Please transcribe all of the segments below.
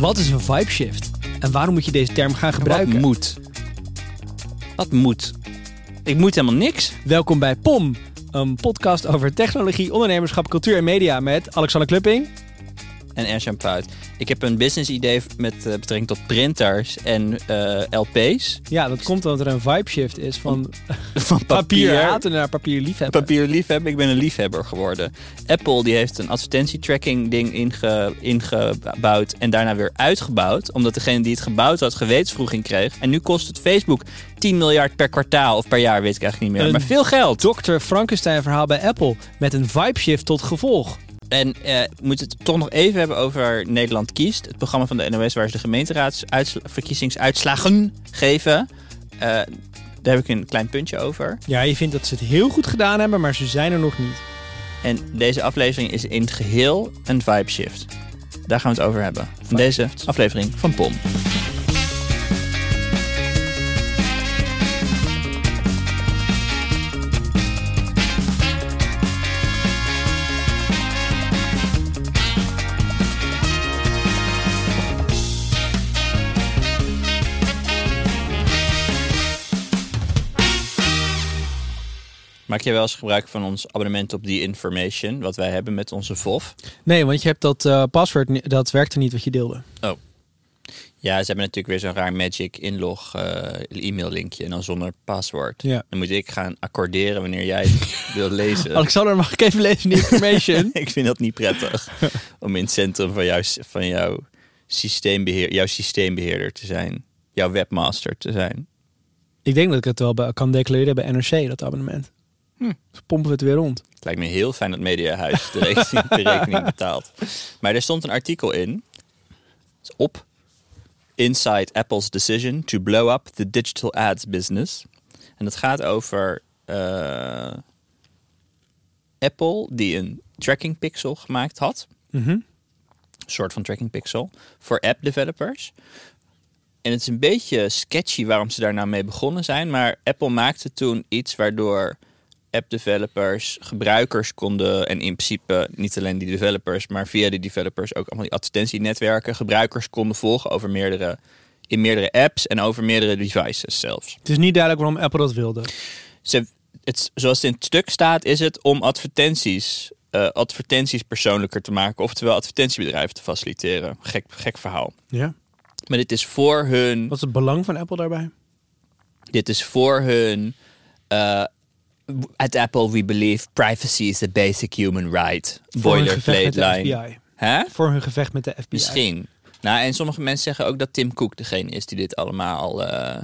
Wat is een vibe shift? En waarom moet je deze term gaan gebruiken? Wat moet? Wat moet? Ik moet helemaal niks. Welkom bij POM, een podcast over technologie, ondernemerschap, cultuur en media met Alexander Klupping. En Erjan Puit. Ik heb een business idee met uh, betrekking tot printers en uh, LP's. Ja, dat komt omdat er een vibe shift is van, van papier haten naar papier liefhebben. Papier liefhebben. Ik ben een liefhebber geworden. Apple die heeft een advertentietracking ding inge, ingebouwd en daarna weer uitgebouwd. Omdat degene die het gebouwd had gewetensvroeging kreeg. En nu kost het Facebook 10 miljard per kwartaal of per jaar, weet ik eigenlijk niet meer. maar veel geld. Dr. Frankenstein verhaal bij Apple met een vibe shift tot gevolg. En uh, we moeten het toch nog even hebben over Nederland kiest. Het programma van de NOS waar ze de gemeenteraadsverkiezingsuitslagen geven. Uh, daar heb ik een klein puntje over. Ja, je vindt dat ze het heel goed gedaan hebben, maar ze zijn er nog niet. En deze aflevering is in het geheel een vibe shift. Daar gaan we het over hebben. Van deze aflevering van POM. Maak je wel eens gebruik van ons abonnement op die information, wat wij hebben met onze VOF? Nee, want je hebt dat uh, paswoord, dat werkte niet wat je deelde. Oh. Ja, ze hebben natuurlijk weer zo'n raar magic inlog uh, e-mail linkje en dan zonder paswoord. Ja. Dan moet ik gaan accorderen wanneer jij het wilt lezen. Alexander, mag ik even lezen die information? ik vind dat niet prettig om in het centrum van, jou, van jouw, systeembeheer, jouw systeembeheerder te zijn. Jouw webmaster te zijn. Ik denk dat ik het wel kan declareren bij NRC, dat abonnement. Hm. Dus pompen we het weer rond. Het lijkt me heel fijn dat Mediahuis de rekening, de rekening betaalt. Maar er stond een artikel in. Op Inside Apple's decision to blow up the digital ads business. En dat gaat over uh, Apple die een tracking pixel gemaakt had. Mm -hmm. Een soort van tracking pixel voor app developers. En het is een beetje sketchy waarom ze daar nou mee begonnen zijn. Maar Apple maakte toen iets waardoor app-developers, gebruikers konden, en in principe niet alleen die developers, maar via die developers ook allemaal die advertentienetwerken, gebruikers konden volgen over meerdere, in meerdere apps en over meerdere devices zelfs. Het is niet duidelijk waarom Apple dat wilde. Ze, het, zoals het in het stuk staat, is het om advertenties, uh, advertenties persoonlijker te maken, oftewel advertentiebedrijven te faciliteren. Gek, gek verhaal. Ja. Maar dit is voor hun. Wat is het belang van Apple daarbij? Dit is voor hun. Uh, at Apple we believe privacy is a basic human right. Boilerplate line. Hè? Voor hun gevecht met de FBI. Misschien. Nou, en sommige mensen zeggen ook dat Tim Cook degene is die dit allemaal uh,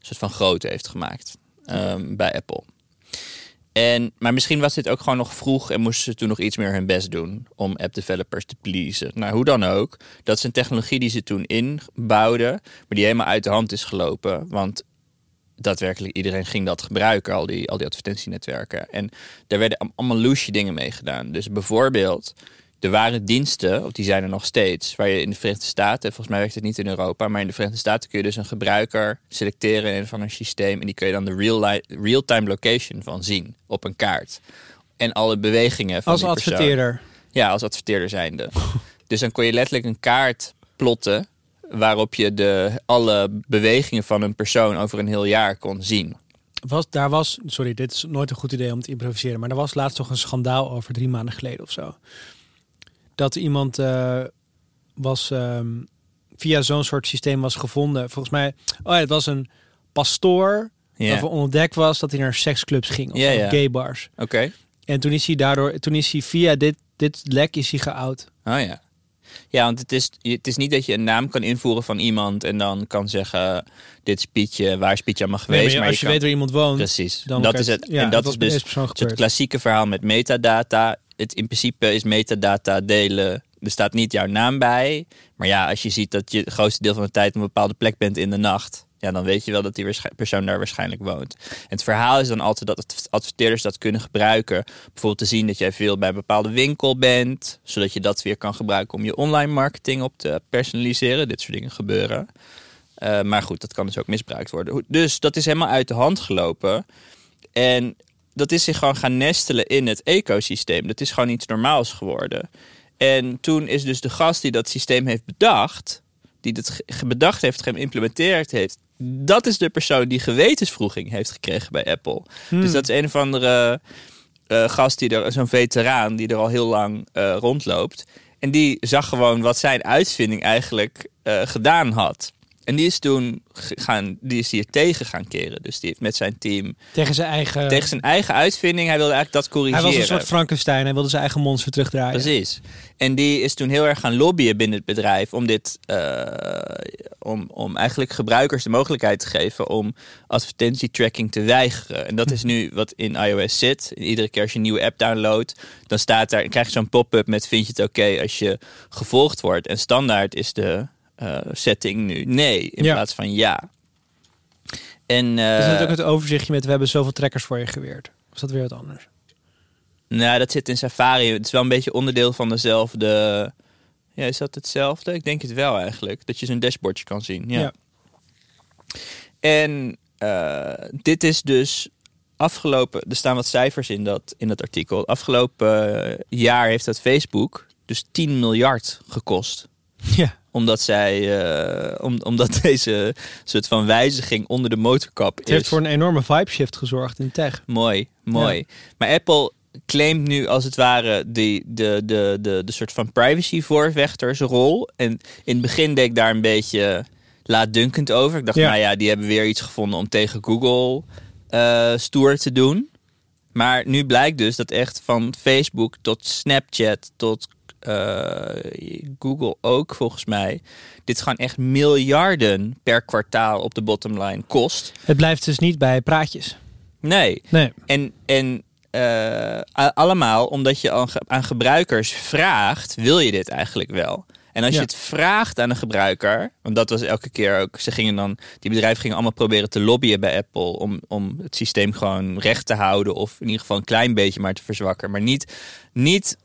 soort van groot heeft gemaakt um, bij Apple. En, maar misschien was dit ook gewoon nog vroeg en moesten ze toen nog iets meer hun best doen om app developers te pleasen. Nou, hoe dan ook, dat is een technologie die ze toen inbouwden, maar die helemaal uit de hand is gelopen. Want daadwerkelijk iedereen ging dat gebruiken, al die, al die advertentienetwerken. En daar werden allemaal loesje dingen mee gedaan. Dus bijvoorbeeld, er waren diensten, of die zijn er nog steeds, waar je in de Verenigde Staten, volgens mij werkt het niet in Europa, maar in de Verenigde Staten kun je dus een gebruiker selecteren in van een systeem en die kun je dan de real-time location van zien op een kaart. En alle bewegingen van Als adverteerder? Ja, als adverteerder zijnde. dus dan kon je letterlijk een kaart plotten waarop je de, alle bewegingen van een persoon over een heel jaar kon zien. Was, daar was, sorry, dit is nooit een goed idee om te improviseren, maar er was laatst toch een schandaal over drie maanden geleden of zo. Dat iemand uh, was um, via zo'n soort systeem was gevonden. Volgens mij, oh ja, het was een pastoor yeah. waarvan ontdekt was dat hij naar seksclubs ging of yeah, yeah. gay bars. Oké. En toen is hij daardoor, toen is hij via dit, dit lek is hij geout. Oh ja. Ja, want het is, het is niet dat je een naam kan invoeren van iemand en dan kan zeggen: Dit is Pietje, waar is Pietje allemaal geweest? Nee, maar, als je, weet waar iemand woont, precies. Dan dat is het. Ja, en dat, is dus het klassieke verhaal met metadata. Het, in principe is metadata delen. Er staat niet jouw naam bij. Maar ja, als je ziet dat je het grootste deel van de tijd op een bepaalde plek bent in de nacht ja, dan weet je wel dat die persoon daar waarschijnlijk woont. En het verhaal is dan altijd dat adverteerders dat kunnen gebruiken. Bijvoorbeeld te zien dat jij veel bij een bepaalde winkel bent, zodat je dat weer kan gebruiken om je online marketing op te personaliseren. Dit soort dingen gebeuren. Uh, maar goed, dat kan dus ook misbruikt worden. Dus dat is helemaal uit de hand gelopen. En dat is zich gewoon gaan nestelen in het ecosysteem. Dat is gewoon iets normaals geworden. En toen is dus de gast die dat systeem heeft bedacht, die het bedacht heeft, geïmplementeerd heeft, dat is de persoon die gewetensvroeging heeft gekregen bij Apple. Hmm. Dus dat is een of andere eh, gast die er, zo'n veteraan die er al heel lang eh, rondloopt. En die zag gewoon wat zijn uitvinding eigenlijk eh, gedaan had. En die is toen gaan, die is hier tegen gaan keren. Dus die heeft met zijn team Tegen zijn eigen... tegen zijn eigen uitvinding, hij wilde eigenlijk dat hij corrigeren. was een soort Frankenstein. Hij wilde zijn eigen monster terugdraaien. Precies. En die is toen heel erg gaan lobbyen binnen het bedrijf om dit, eh, om, om eigenlijk gebruikers de mogelijkheid te geven om advertentietracking te weigeren. En dat is nu wat in iOS zit. Iedere keer als je een nieuwe app downloadt, dan staat daar, krijg je zo'n pop-up met vind je het oké als je gevolgd wordt. En standaard is de eh, setting nu nee in Ja. plaats van ja. En eh, Er zit ook het overzichtje met we hebben zoveel trekkers voor je geweerd. Of is dat weer wat anders? Nou, dat zit in Safari. Het is wel een beetje onderdeel van dezelfde. Ja, is dat hetzelfde? Ik denk het wel eigenlijk. Dat je zo'n dashboardje kan zien. Ja. Ja. En eh, dit is dus afgelopen. Er staan wat cijfers in dat, in dat artikel. Afgelopen eh, jaar heeft dat Facebook dus 10 miljard gekost. Ja. Omdat zij, eh, om, omdat deze soort van wijziging onder de motorkap Het heeft voor een enorme vibe shift gezorgd in tech. Mooi, mooi. Maar Apple claimt nu als het ware die, de, de, de, de soort van privacy-voorvechtersrol. En in het begin deed ik daar een beetje laatdunkend over. Ik dacht, Ja. nou ja, die hebben weer iets gevonden om tegen Google eh, stoer te doen. Maar nu blijkt dus dat echt van Facebook tot Snapchat tot Google ook volgens mij... dit gewoon echt miljarden per kwartaal op de bottomline kost. Het blijft dus niet bij praatjes. Nee, Nee. en, en eh, allemaal omdat je aan, ge- aan gebruikers vraagt, wil je dit eigenlijk wel? En als Ja. je het vraagt aan een gebruiker, want dat was elke keer ook, ze gingen dan, die bedrijven gingen allemaal proberen te lobbyen bij Apple om, om het systeem gewoon recht te houden of in ieder geval een klein beetje maar te verzwakken, maar niet, niet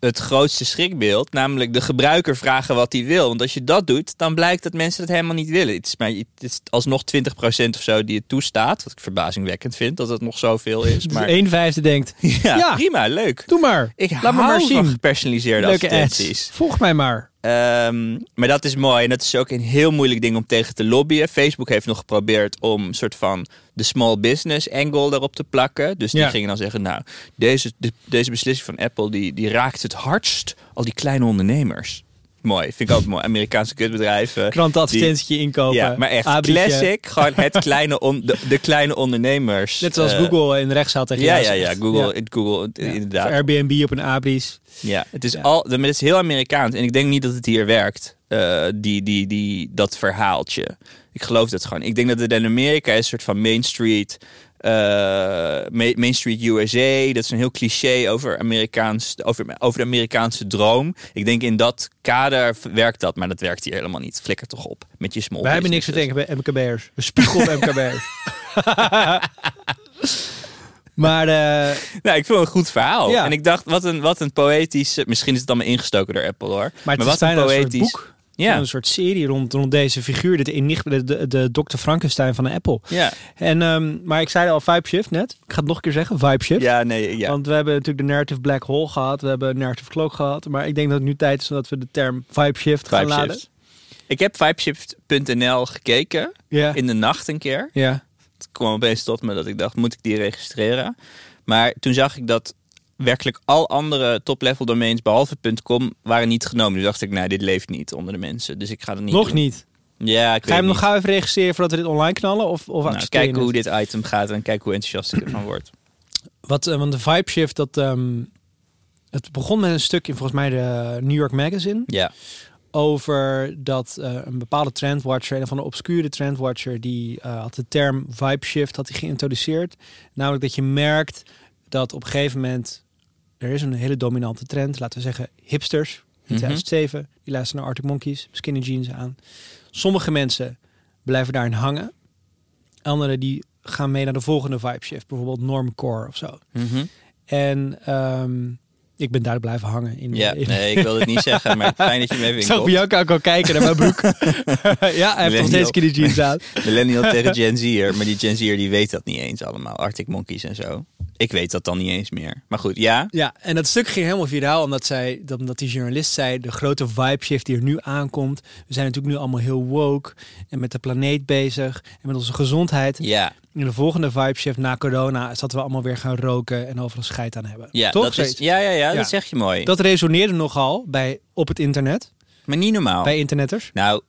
het grootste schrikbeeld, namelijk de gebruiker vragen wat hij wil. Want als je dat doet, dan blijkt dat mensen het helemaal niet willen. Het is, maar, het is alsnog 20% of zo die het toestaat. Wat ik verbazingwekkend vind dat het nog zoveel is. Dus Maar één vijfde denkt, ja, Ja. prima, leuk. doe maar. Ik Laat hou maar zien. gepersonaliseerde Leuke advertenties. ads. Volg mij maar. Ehm, maar dat is mooi. En dat is ook een heel moeilijk ding om tegen te lobbyen. Facebook heeft nog geprobeerd om een soort van de small business angle erop te plakken. Dus die Ja. gingen dan zeggen, nou, deze, de- deze beslissing van Apple, die, die raakt het hardst al die kleine ondernemers. Mooi, vind ik altijd mooi. Amerikaanse kutbedrijven. Krantenadvertentietje inkopen. Ja, maar echt Abrietje. classic. Gewoon het kleine on, de, de kleine ondernemers. Net zoals Eh, Google in de rechtszaal tegen Ja, ja, ja. Google, Ja. Google Ja. inderdaad. Of Airbnb op een abris. Ja, het is. Al, het is heel Amerikaans. En ik denk niet dat het hier werkt, eh, die, die, die, dat verhaaltje. Ik geloof dat gewoon. Ik denk dat het in Amerika is een soort van Main Street... eh, Ma- Main Street USA, dat is een heel cliché over, Amerikaans, over, over de Amerikaanse droom. Ik denk in dat kader werkt dat, maar dat werkt hier helemaal niet. Flikker toch op met je small Wij hebben niks te denken bij MKB'ers. We spiegelen op MKB'ers. maar eh, Nou, ik vond het een goed verhaal. Ja. En ik dacht, wat een, wat een poëtisch... Misschien is het allemaal ingestoken door Apple hoor. maar het wat is bijna een soort boek. Ja. Een soort serie rond, rond deze figuur. Dit enigma, de, de, de Dr. Frankenstein van Apple. Ja. En, ehm, maar ik zei al Vibe Shift net. Ik ga het nog een keer zeggen. Vibe Shift. ja, nee, ja. Want we hebben natuurlijk de narrative black hole gehad. We hebben narrative cloak gehad. Maar ik denk dat het nu tijd is dat we de term Vibe Shift gaan laden. Vibeshift. Ik heb vibeshift.nl gekeken Ja. in de nacht een keer. ja. Het kwam opeens tot me dat ik dacht, moet ik die registreren? Maar toen zag ik dat werkelijk al andere top-level domains behalve .com waren niet genomen. Toen dacht ik, nou, dit leeft niet onder de mensen. Dus ik ga het niet Nog doen. niet. Ja, ik Ga je hem nog gauw even registreren voordat we dit online knallen? Of, of Nou, kijken hoe dit item gaat en kijken hoe enthousiast ik ervan word. Wat, eh, want de Vibe Shift, dat, ehm, het begon met een stuk in volgens mij de New York Magazine. Ja, Over dat eh, een bepaalde trendwatcher, een van de obscure trendwatcher, die eh, had de term Vibe Shift had hij geïntroduceerd. Namelijk dat je merkt dat op een gegeven moment, er is een hele dominante trend, laten we zeggen hipsters. In Mhm. 2007, die luisteren naar Arctic Monkeys, skinny jeans aan. Sommige mensen blijven daarin hangen. Anderen die gaan mee naar de volgende vibe shift. Bijvoorbeeld normcore of zo. Mhm. En ehm, ik ben daar blijven hangen. In, ja. in- nee, ik wilde het niet zeggen, maar fijn dat je me even ik zag inkomt. Bianca ook al kijken naar mijn broek. ja, hij heeft nog steeds skinny jeans aan. Millennial tegen Gen Z'er, maar die Gen Z'er die weet dat niet eens allemaal. Arctic Monkeys en zo. Ik weet dat dan niet eens meer. Maar goed, ja. Ja, en dat stuk ging helemaal viraal omdat, zij, dat- omdat die journalist zei... de grote vibe shift die er nu aankomt. We zijn natuurlijk nu allemaal heel woke en met de planeet bezig... en met onze gezondheid. Ja, In de volgende vibe shift na corona... is dat we allemaal weer gaan roken en overal scheid aan hebben. ja, Toch? dat, is, ja, ja, ja, Ja. dat zeg je mooi. dat resoneerde nogal bij, op het internet, maar niet normaal. bij internetters. Nou,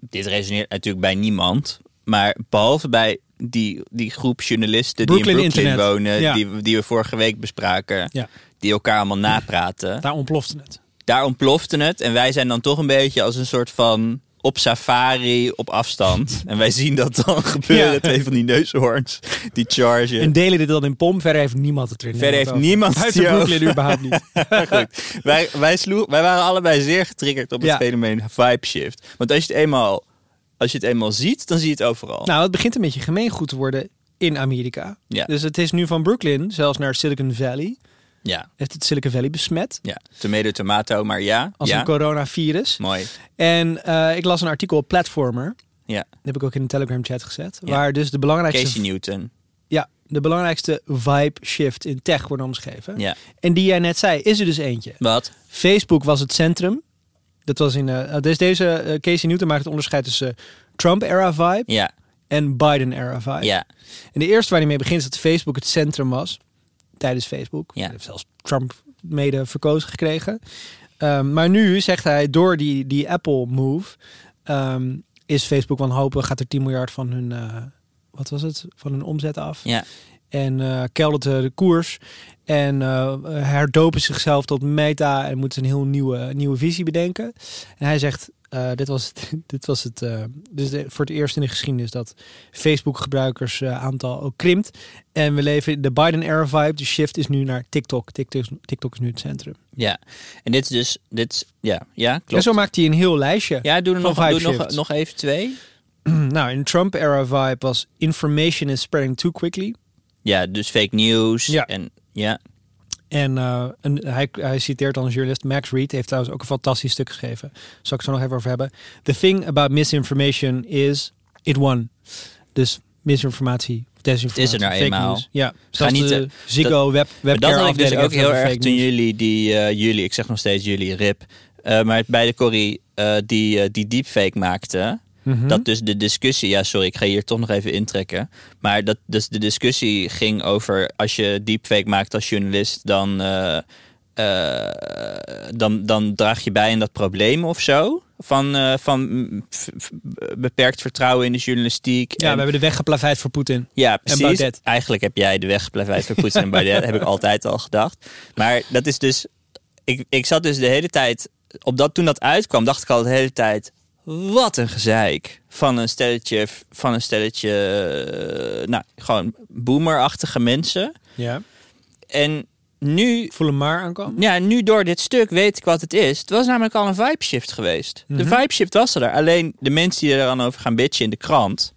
dit resoneert natuurlijk bij niemand. Maar behalve bij die, die groep journalisten Brooklyn die in Brooklyn Internet. wonen, Ja. die, die we vorige week bespraken, Ja. die elkaar allemaal napraten. Daar ontplofte het. Daar ontplofte het. En wij zijn dan toch een beetje als een soort van op safari op afstand. en wij zien dat dan gebeuren. Ja. Twee van die neushoorns die chargen. En delen dit dan in pom. Verder heeft niemand het erin. Verder heeft niemand het hierover. Brooklyn überhaupt niet. Goed. Wij, wij, sloeg, wij waren allebei zeer getriggerd op het Ja. fenomeen vibe shift. Want als je, het eenmaal, als je het eenmaal ziet, dan zie je het overal. Nou, het begint een beetje gemeengoed te worden in Amerika. Ja. Dus het is nu van Brooklyn zelfs naar Silicon Valley. Ja, Heeft het Silicon Valley besmet ja. Tomato, tomato, maar ja. als ja. een coronavirus. Mooi. En eh, ik las een artikel op Platformer. Ja. Dat heb ik ook in de Telegram chat gezet. Ja. Waar dus de belangrijkste, Casey Newton. ja, de belangrijkste vibe shift in tech wordt omschreven. Ja. En die jij net zei, is er dus eentje. Wat? Facebook was het centrum. Dat was in. eh dus deze eh, Casey Newton maakt het onderscheid tussen Trump-era vibe Ja. en Biden-era vibe. Ja. En de eerste waar hij mee begint is dat Facebook het centrum was. Tijdens Facebook. Ja. Hij heeft zelfs Trump mede verkozen gekregen. Ehm, maar nu zegt hij, door die, die Apple-move... ehm, is Facebook wanhopig, gaat er 10 miljard van hun... eh, wat was het? Van hun omzet af. Ja. En eh keldert de, de koers. En eh, herdopen zichzelf tot meta. En moeten een heel nieuwe, nieuwe visie bedenken. En hij zegt, eh, dit was het, dit was het eh, dus de- voor het eerst in de geschiedenis dat Facebook gebruikers eh, aantal ook krimpt. En we leven in de Biden-era vibe. De shift is nu naar TikTok. TikTok, is- TikTok is nu het centrum. Ja. En dit is dus... Dit is, ja. Ja, En klopt. zo maakt hij een heel lijstje. Ja, doe er nog, doe nog, nog even twee. nou, in Trump-era vibe was information is spreading too quickly. Ja, dus fake news. Ja. En ja. En, eh, hij, hij citeert dan een journalist, Max Reed, heeft trouwens ook een fantastisch stuk geschreven. Zal ik het zo nog even over hebben. The thing about misinformation is it won. Dus misinformatie, desinformatie. Is er nou fake eenmaal. Ja, Ga niet, de eh, Ziggo web, webcare dat had ik dus ook heel erg toen jullie, die, eh, jullie, ik zeg nog steeds jullie, rip. maar bij de Corrie die, die deepfake maakte. Mhm. Dat dus de discussie, ja sorry, ik ga hier toch nog even intrekken. Maar dat dus de discussie ging over als je deepfake maakt als journalist, dan, eh, eh, dan, dan draag je bij aan dat probleem of zo. Van, eh, van beperkt vertrouwen in de journalistiek. Ja, En- we hebben de weg geplaveid voor Poetin. ja, precies. Eigenlijk heb jij de weg geplaveid voor Poetin en Baudet. heb ik altijd al gedacht. Maar dat is dus... Ik, ik zat dus de hele tijd... Op dat, toen dat uitkwam, dacht ik al de hele tijd... Wat een gezeik. Van een stelletje... Van een stelletje... eh, Nou, gewoon boomerachtige mensen. Ja. En nu... Voel hem maar aankomen. Ja, nu door dit stuk weet ik wat het is. Het was namelijk al een vibe shift geweest. De Mhm. vibe shift was er. Alleen de mensen die er dan over gaan bitchen in de krant...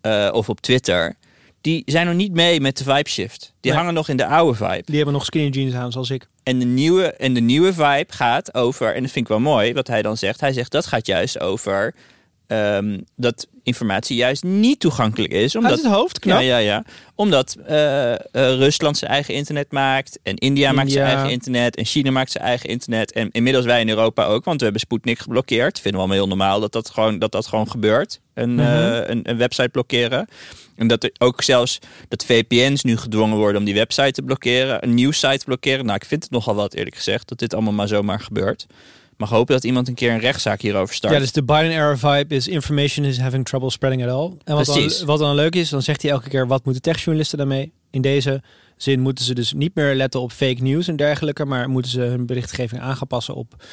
eh, of op Twitter... die zijn nog niet mee met de vibe shift. Die Nee. hangen nog in de oude vibe. Die hebben nog skinny jeans aan, zoals ik. En de, nieuwe, en de nieuwe vibe gaat over... en dat vind ik wel mooi wat hij dan zegt. Hij zegt dat gaat juist over... ehm, dat informatie juist niet toegankelijk is. Omdat, Uit het hoofd, knap. ja, ja, ja. Omdat eh, eh, Rusland zijn eigen internet maakt. En India, maakt zijn eigen internet. En China maakt zijn eigen internet. En inmiddels wij in Europa ook. Want we hebben Sputnik geblokkeerd. Vinden we allemaal heel normaal dat dat gewoon, dat dat gewoon gebeurt. Een, Mhm. eh, een, een website blokkeren. En dat er ook zelfs dat VPN's nu gedwongen worden om die website te blokkeren. Een nieuwssite te blokkeren. Nou, ik vind het nogal wat eerlijk gezegd. Dat dit allemaal maar zomaar gebeurt. Mag hopen dat iemand een keer een rechtszaak hierover start. Ja, dus de Biden-era vibe is information is having trouble spreading at all. En wat Precies. dan, wat dan leuk is, dan zegt hij elke keer wat moeten techjournalisten daarmee? In deze zin moeten ze dus niet meer letten op fake news en dergelijke, maar moeten ze hun berichtgeving aangepassen op.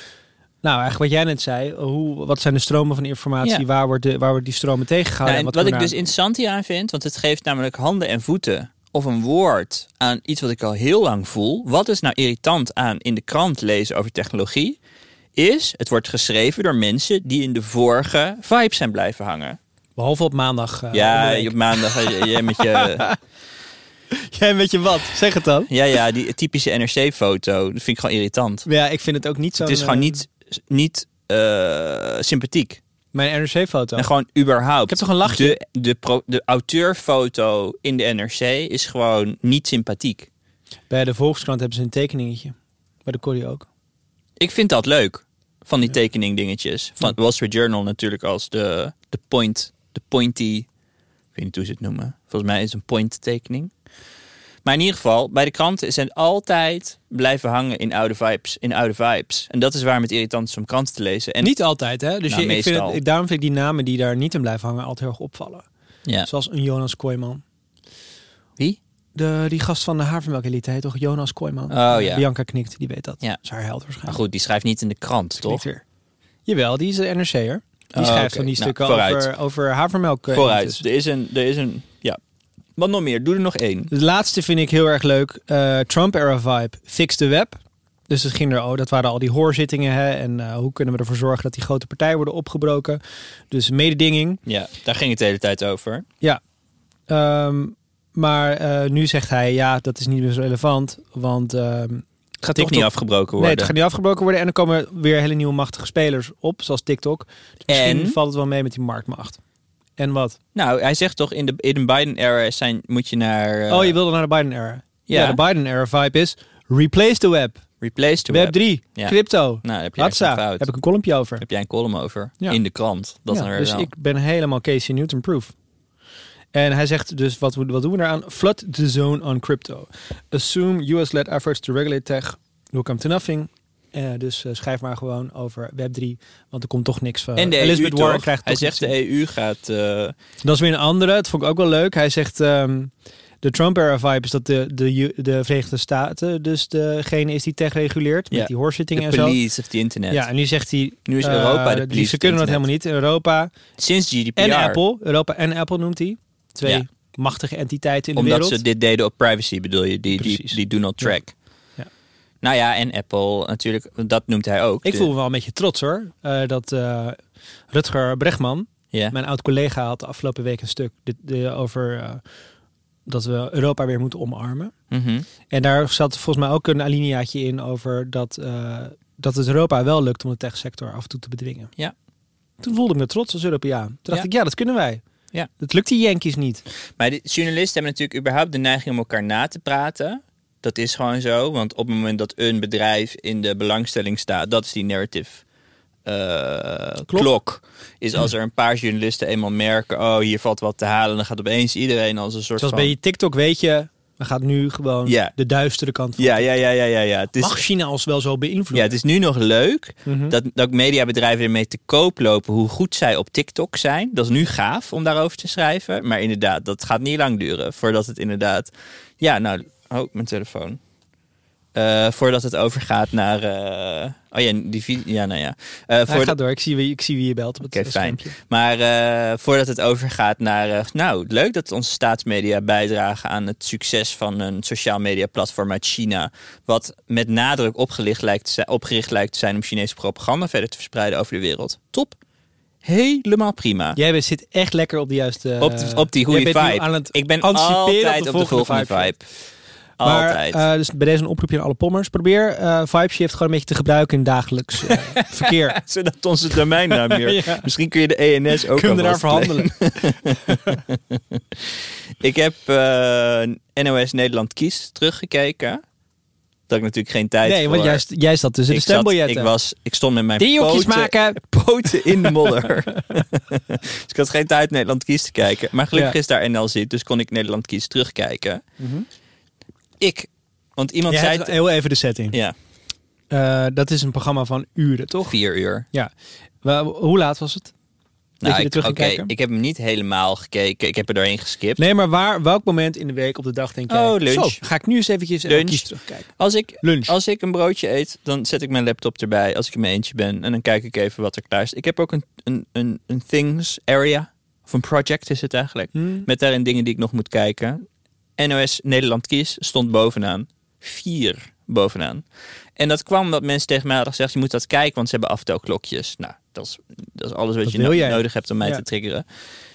Nou, eigenlijk wat jij net zei, hoe, wat zijn de stromen van informatie, Ja. waar, wordt de, waar wordt die stromen tegengehouden? Nou, en en wat ik kunnen dus interessant hier aan vind, want het geeft namelijk handen en voeten of een woord aan iets wat ik al heel lang voel. Wat is nou irritant aan in de krant lezen over technologie? Is het wordt geschreven door mensen die in de vorige vibe zijn blijven hangen. behalve op maandag. eh, ja, op maandag eh, jij met je. Jij weet je wat? Zeg het dan. Ja, ja, die typische NRC-foto. Dat vind ik gewoon irritant. Ja, ik vind het ook niet zo. het is gewoon niet, niet eh, sympathiek. Mijn NRC-foto. En gewoon überhaupt. Ik heb toch een lachje? De, de, pro, de auteurfoto in de NRC is gewoon niet sympathiek. Bij de Volkskrant hebben ze een tekeningetje. Bij de Corrie ook. Ik vind dat leuk. Van die Ja. tekening dingetjes. Van Wall Street Journal natuurlijk als de, de point, de pointy. Ik weet niet hoe ze het noemen. Volgens mij is het een point tekening. Maar in ieder geval, bij de kranten zijn altijd blijven hangen in oude vibes. In oude vibes. En dat is waarom het irritant is om kranten te lezen. En niet altijd, hè? Dus Nou, je, ik vind het, daarom vind ik die namen die daar niet in blijven hangen altijd heel erg opvallen. ja. Zoals een Jonas Kooijman. Wie? De, die gast van de havermelkelite heet toch Jonas Kooijman? Oh, ja. Bianca knikt, die weet dat. Ja. Dat is haar held Maar waarschijnlijk. goed, die schrijft niet in de krant, toch? Jawel, die is een NRC'er. Die Oh, schrijft oké. van die Nou, stukken over, over havermelk. eh, Vooruit. Er is een, er is een, ja. Wat nog meer? Doe er nog één. De laatste vind ik heel erg leuk. Eh, Trump-era vibe. Fix the web. Dus het ging er, oh, dat waren al die hoorzittingen. Hè, en eh, hoe kunnen we ervoor zorgen dat die grote partijen worden opgebroken. Dus mededinging. Ja, daar ging het de hele tijd over. Ehm, maar eh, nu zegt hij, ja, dat is niet meer zo relevant. Want ehm, het Gaat toch niet afgebroken worden. Nee, het gaat niet afgebroken worden. En er komen weer hele nieuwe machtige spelers op, zoals TikTok. Dus misschien En? valt het wel mee met die marktmacht. En wat? Nou, hij zegt toch in de, in de Biden-era zijn, moet je naar... eh, oh, je wilde naar de Biden-era. Ja. Ja. de Biden-era vibe is replace the web. Replace the Web web. 3, Ja. crypto. Nou, heb je Hatsa, fout. heb ik een kolompje over. Heb jij een column over Ja. in de krant? Dat Ja, dan weer dus wel. ik ben helemaal Casey Newton proof. En hij zegt dus, wat, we- wat doen we daaraan? Flood the zone on crypto. Assume US-led efforts to regulate tech will come to nothing. Eh, dus eh, schrijf maar gewoon over Web3, want er komt toch niks van. En de Elizabeth EU Warren toch? krijgt Hij zegt de EU gaat... eh, Dat is weer een andere. Dat vond ik ook wel leuk. Hij zegt ehm, de Trump-era vibe is dat de, de, de Verenigde Staten dus degene is die tech reguleert met Ja, die hoorzittingen de en zo. police of the internet. Ja, en nu zegt hij. Nu is eh, Europa de police Ze kunnen dat helemaal niet. Europa Sinds GDPR. en Apple. Europa en Apple noemt hij. Twee Ja. machtige entiteiten in Omdat de wereld. ze dit deden op privacy, bedoel je? Die, die, do not track. Ja. Nou ja, en Apple natuurlijk. Dat noemt hij ook. Ik De- voel me wel een beetje trots hoor. eh, dat eh, Rutger Bregman, mijn oud collega, had de afgelopen week een stuk de, over eh, dat we Europa weer moeten omarmen. Mhm. En daar zat volgens mij ook een alineaatje in over dat, dat het Europa wel lukt om de techsector af en toe te bedwingen. Ja. Toen voelde ik me trots als Europeaan. Toen dacht Ja. ik, ja, dat kunnen wij. Ja. Dat lukt die Yankees niet. Maar de journalisten hebben natuurlijk überhaupt de neiging om elkaar na te praten. Dat is gewoon zo. Want op het moment dat een bedrijf in de belangstelling staat, dat is die narrative eh, Klok. klok. Is als er een paar journalisten eenmaal merken, oh hier valt wat te halen, dan gaat opeens iedereen als een soort Zoals van. bij TikTok weet je, we gaan nu gewoon Ja. de duistere kant van. Ja, ja, ja, ja, ja, ja. Het is, Mag China ons wel zo beïnvloeden? ja, het is nu nog leuk Mhm. dat, dat mediabedrijven ermee te koop lopen hoe goed zij op TikTok zijn. Dat is nu gaaf om daarover te schrijven. Maar inderdaad, dat gaat niet lang duren voordat het inderdaad. Ja, nou, oh, mijn telefoon. Eh, voordat het overgaat naar. eh, oh ja, die Ja, nou ja. Eh, Hij voordat- gaat door. Ik zie, wie, ik zie wie je belt op het Oké, fijn. schermpje. Maar voordat het overgaat naar. nou, leuk dat onze staatsmedia bijdragen aan het succes van een sociaal media platform uit China. Wat met nadruk opgericht lijkt, opgericht lijkt te zijn om Chinese propaganda verder te verspreiden over de wereld. Top. Helemaal prima. Jij zit echt lekker op de juiste... op, de- op die goede vibe. aan het Ik ben anticiperen altijd op de volgende vibe. Maar, Altijd. eh, dus bij deze een oproepje aan alle pommers. Probeer eh Vibeshift gewoon een beetje te gebruiken in dagelijks eh, verkeer. Zodat onze domeinnaam weer. Ja. Misschien kun je de ENS ook Kunnen daar verhandelen? Ik heb NOS Nederland Kies teruggekeken. Dat ik natuurlijk geen tijd Nee, voor. want jij, st- jij zat tussen de ik, zat, stembiljetten. ik, was, ik stond met mijn poten, maken. poten in de modder. dus ik had geen tijd Nederland Kies te kijken. Maar gelukkig Ja. is daar NL zit, dus kon ik Nederland Kies terugkijken. Mhm. Ik, want iemand Jij zei... heel even de setting. Ja, Eh, dat is een programma van uren, toch? vier uur. Wa- hoe laat was het? Nou, je ik, terug oké, ik heb hem niet helemaal gekeken. Ik heb er doorheen geskipt. Nee, maar waar, welk moment in de week op de dag denk jij... Oh, lunch. Zo, ga ik nu eens eventjes Lunch. kies terugkijken. Als ik, Lunch. als ik een broodje eet, dan zet ik mijn laptop erbij als ik in mijn eentje ben. En dan kijk ik even wat er klaar is. Ik heb ook een, een, een, een things area. Of een project is het eigenlijk. Hmm. Met daarin dingen die ik nog moet kijken. NOS Nederland Kies stond bovenaan. Vier bovenaan. En dat kwam omdat mensen tegen mij hadden gezegd... je moet dat kijken, want ze hebben aftelklokjes. Nou, dat is, dat is alles wat Dat je wil no- jij. nodig hebt om mij Ja. te triggeren.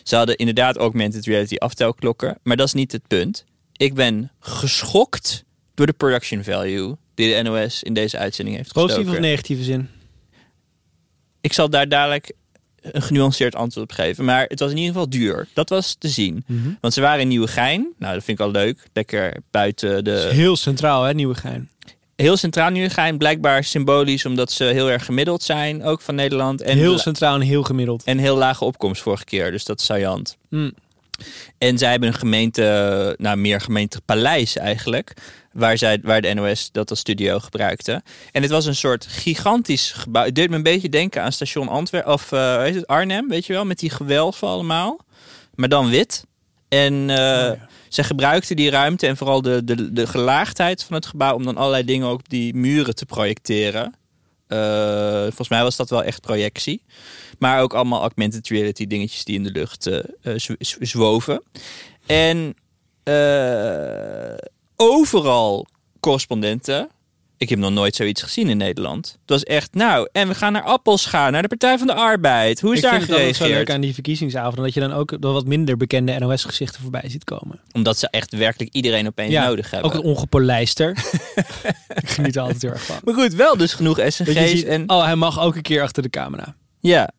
Ze hadden inderdaad augmented reality aftelklokken. Maar dat is niet het punt. Ik ben geschokt door de production value... die de NOS in deze uitzending heeft Positieve of negatieve zin? Ik zal daar dadelijk een genuanceerd antwoord op geven. Maar het was in ieder geval duur. Dat was te zien. Mhm. Want ze waren in Nieuwegein. Nou, dat vind ik al leuk. Lekker buiten de... Heel centraal, hè, Nieuwegein. Heel centraal Nieuwegein. Blijkbaar symbolisch, omdat ze heel erg gemiddeld zijn. Ook van Nederland. En, heel centraal en heel gemiddeld. en heel lage opkomst vorige keer. Dus dat is saillant. Mm. En zij hebben een gemeente, nou meer gemeentepaleis eigenlijk, waar, zij, waar de NOS dat als studio gebruikte. En het was een soort gigantisch gebouw. Het deed me een beetje denken aan station Antwerpen, of heet het, Arnhem, weet je wel, met die gewelven allemaal. Maar dan wit. En eh ja. zij gebruikten die ruimte en vooral de, de, de gelaagdheid van het gebouw om dan allerlei dingen ook op die muren te projecteren. Eh, volgens mij was dat wel echt projectie. Maar ook allemaal augmented reality dingetjes die in de lucht zw- zw- zwoven. En eh, overal correspondenten. Ik heb nog nooit zoiets gezien in Nederland. Het was echt, nou, en we gaan naar Appels gaan, naar de Partij van de Arbeid. Hoe is ik daar vind het zo leuk aan die verkiezingsavonden dat je dan ook wat minder bekende NOS-gezichten voorbij ziet komen. Omdat ze echt werkelijk iedereen opeens Ja, nodig hebben. Ook het ongepolijster. ik geniet er altijd heel erg van. Maar goed, wel dus genoeg SNG's. ziet, En oh, hij mag ook een keer achter de camera. ja,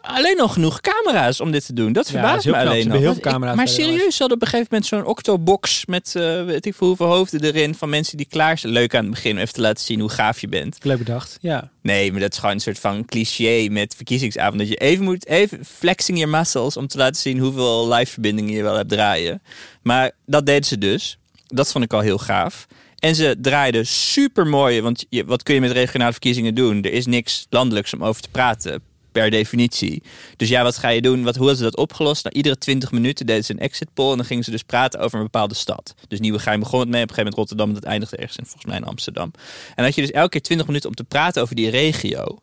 alleen nog genoeg camera's om dit te doen. Dat Ja, verbaast heel me alleen nog. heel veel ik- maar serieus, ze hadden op een gegeven moment zo'n octobox met eh, weet ik veel hoeveel hoofden erin van mensen die klaar zijn. Leuk aan het begin om even te laten zien hoe gaaf je bent. Leuk bedacht. Ja. Nee, maar dat is gewoon een soort van cliché met verkiezingsavond. Dat je even moet, even flexing your muscles om te laten zien hoeveel live verbindingen je wel hebt draaien. Maar dat deden ze dus. Dat vond ik al heel gaaf. En ze draaiden super mooi, want je, wat kun je met regionale verkiezingen doen? Er is niks landelijks om over te praten, per definitie. Dus ja, wat ga je doen? Wat, hoe hadden ze dat opgelost? Nou, iedere 20 minuten deden ze een exit poll en dan gingen ze dus praten over een bepaalde stad. Dus Nieuwegein begon het mee, op een gegeven moment Rotterdam, en dat eindigde ergens in, volgens mij in Amsterdam. En had je dus elke keer 20 minuten om te praten over die regio.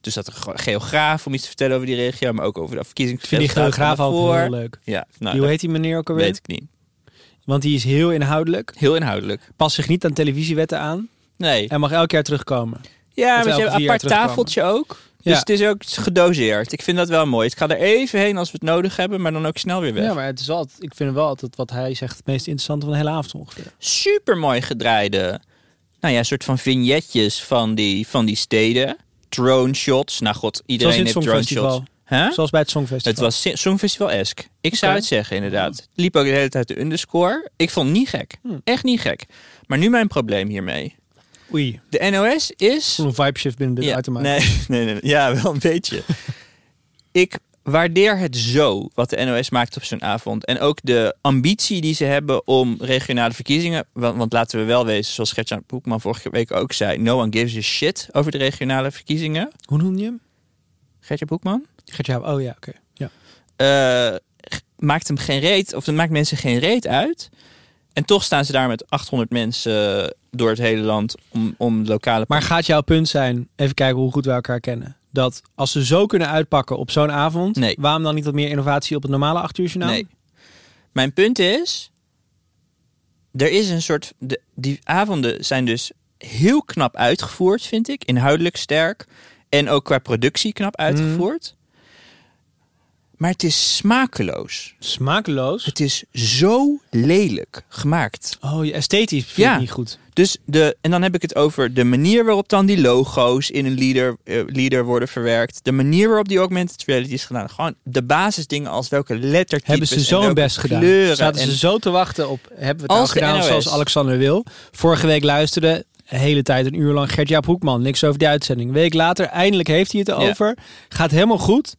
Dus dat een geograaf om iets te vertellen over die regio, maar ook over de Ik vind die geograaf daarvoor. heel leuk. Ja, nou, hoe heet die meneer ook alweer? weet ik niet. Want die is heel inhoudelijk. Heel inhoudelijk. Past zich niet aan televisiewetten aan. Nee. En mag elk jaar terugkomen. Ja, maar een apart tafeltje ook. Ja. Dus het is ook gedoseerd. Ik vind dat wel mooi. Ik ga er even heen als we het nodig hebben, maar dan ook snel weer weg. Ja, maar het is wel, ik vind wel altijd wat hij zegt het meest interessante van de hele avond ongeveer. Super mooi gedraaide, nou ja, soort van vignetjes van die, van die steden. Drone shots. Nou god, iedereen heeft drone shots. Huh? Zoals bij het Songfestival. Het was Songfestival-esque. Ik zou het zeggen, inderdaad. Het liep ook de hele tijd de underscore. Ik vond het niet gek. Hmm. Echt niet gek. Maar nu mijn probleem hiermee. Oei, De NOS is... voel een vibe shift binnen de Ja, uit nee, nee, nee, ja, wel een beetje. ik waardeer het zo wat de NOS maakt op zo'n avond. En ook de ambitie die ze hebben om regionale verkiezingen. Want, want laten we wel wezen, zoals Gertjan Boekman vorige week ook zei. No one gives a shit over de regionale verkiezingen. Hoe noem je hem? Gertjan Boekman? Gert-Jaap, oh ja, oké. Ja. eh, maakt hem geen reet, of het maakt mensen geen reet uit. En toch staan ze daar met 800 mensen door het hele land om, om lokale. Maar gaat jouw punt zijn, even kijken hoe goed we elkaar kennen. Dat als ze zo kunnen uitpakken op zo'n avond, Nee. waarom dan niet wat meer innovatie op het normale 8 uur journaal? Nee. Mijn punt is, er is een soort, de, die avonden zijn dus heel knap uitgevoerd, vind ik, inhoudelijk sterk en ook qua productie knap uitgevoerd. Maar het is smakeloos. Smakeloos. Het is zo lelijk gemaakt. Oh, je esthetisch vind Ja. ik niet goed. Dus de, en dan heb ik het over de manier waarop dan die logo's in een leader, eh, leader worden verwerkt. De manier waarop die augmented reality is gedaan. Gewoon de basisdingen als welke lettertypes Hebben ze en zo hun welke best gedaan. Zaten en- ze zo te wachten op, hebben we het de gedaan zoals Alexander wil. Vorige week luisterde, de hele tijd een uur lang Gert-Jaap Hoekman. Niks over die uitzending. Een week later, eindelijk heeft hij het Ja. over. Gaat helemaal goed.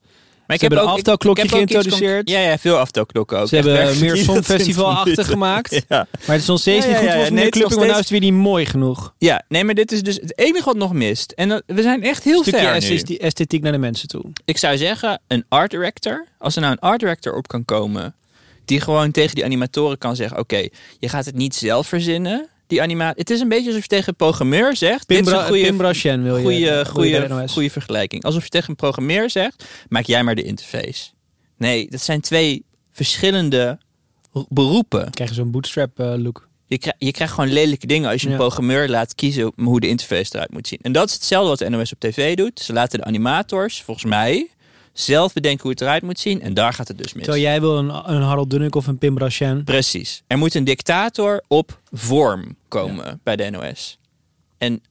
Maar een aftelklokje ik heb ook iets geïntroduceerd. Ja, ja, veel aftelklokken ook. Ze Echt hebben meer Songfestival-achtig 20 minuten. gemaakt. Ja. Maar het is nog steeds Ja, niet goed volgens nee, nog Klupping, want nou is steeds- het weer niet mooi genoeg. ja, nee, maar dit is dus het enige wat nog mist. En dat- we zijn echt heel Een stukje ver nu. esthetiek- esthetiek naar de mensen toe. Ik zou zeggen, een art director. Als er nou een art director op kan komen. Die gewoon tegen die animatoren kan zeggen: Oké, je gaat het niet zelf verzinnen. Die animatie. Het is een beetje alsof je tegen een programmeur zegt. Dit is een goede, wil je. goede, goede, goede vergelijking. Alsof je tegen een programmeur zegt: Maak jij maar de interface. Nee, dat zijn twee verschillende beroepen. Dan krijg je zo'n bootstrap eh, look. Je, krijgt je krijgt gewoon lelijke dingen als je een programmeur laat kiezen hoe de interface eruit moet zien. En dat is hetzelfde wat de NOS op tv doet. Ze laten de animators, volgens mij, zelf bedenken hoe het eruit moet zien. En daar gaat het dus mis. Terwijl jij wil een, een Harold Dunnik of een Pim Brachen. Precies. Er moet een dictator op vorm komen bij de NOS. En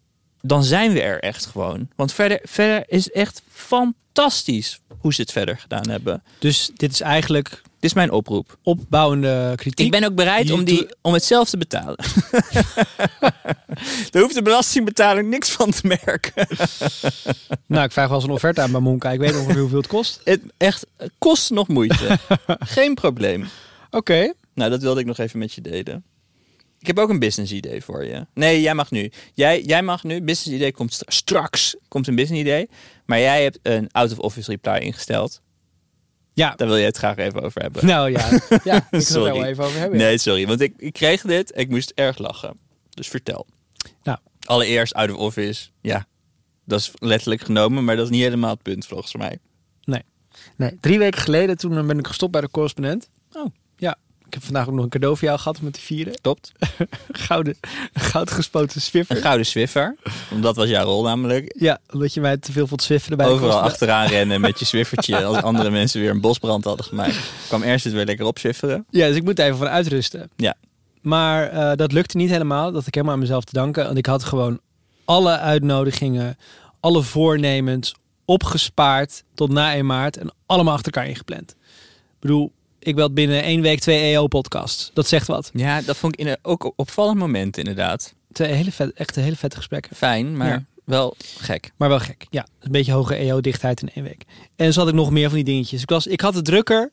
dan zijn we er echt gewoon. Want verder, verder is echt fantastisch hoe ze het verder gedaan hebben. Dus dit is eigenlijk Dit is mijn oproep. opbouwende kritiek. Ik ben ook bereid om, die, om het zelf te betalen. Daar hoeft de belastingbetaler niks van te merken. Nou, ik vraag wel eens een offerte aan bij Monka. Ik weet ongeveer hoeveel het kost. Het echt kost nog moeite. Geen probleem. Oké. Nou, dat wilde ik nog even met je delen. Ik heb ook een business idee voor je. Nee, jij mag nu. Jij, jij mag nu. Business idee komt stra- straks. Komt een business idee. Maar jij hebt een out of office reply ingesteld. Ja. Daar wil je het graag even over hebben. Nou ja. Ja, ik kan het er wel even over hebben. Nee, sorry. Want ik, ik kreeg dit en ik moest erg lachen. Dus vertel. Nou. Allereerst out of office. Ja, dat is letterlijk genomen. Maar dat is niet helemaal het punt volgens mij. Nee, drie weken geleden toen ben ik gestopt bij de correspondent. Oh. Ik heb vandaag ook nog een cadeau voor jou gehad om het te vieren. Klopt. Gouden, goud gespoten Een Swiffer. gouden Swiffer. Dat was jouw rol namelijk. Ja, omdat je mij te veel vond swifferen bij Overal achteraan rennen met je Swiffertje. Als andere mensen weer een bosbrand hadden gemaakt. kwam Ernst het weer lekker op Swifferen. Ja, dus ik moet even van uitrusten. Ja. Maar eh, dat lukte niet helemaal. Dat ik helemaal aan mezelf te danken. Want ik had gewoon alle uitnodigingen, alle voornemens opgespaard tot na 1 maart. En allemaal achter elkaar ingepland. Ik bedoel, ik wil binnen één week twee EO-podcasts. Dat zegt wat. Ja, dat vond ik in een, ook een opvallend moment inderdaad. Twee hele vet, echt hele vette gesprekken. Fijn, maar Ja. wel gek. Maar wel gek. Ja, een beetje hoge EO-dichtheid in één week. En zo had ik nog meer van die dingetjes. Ik, was, ik had het drukker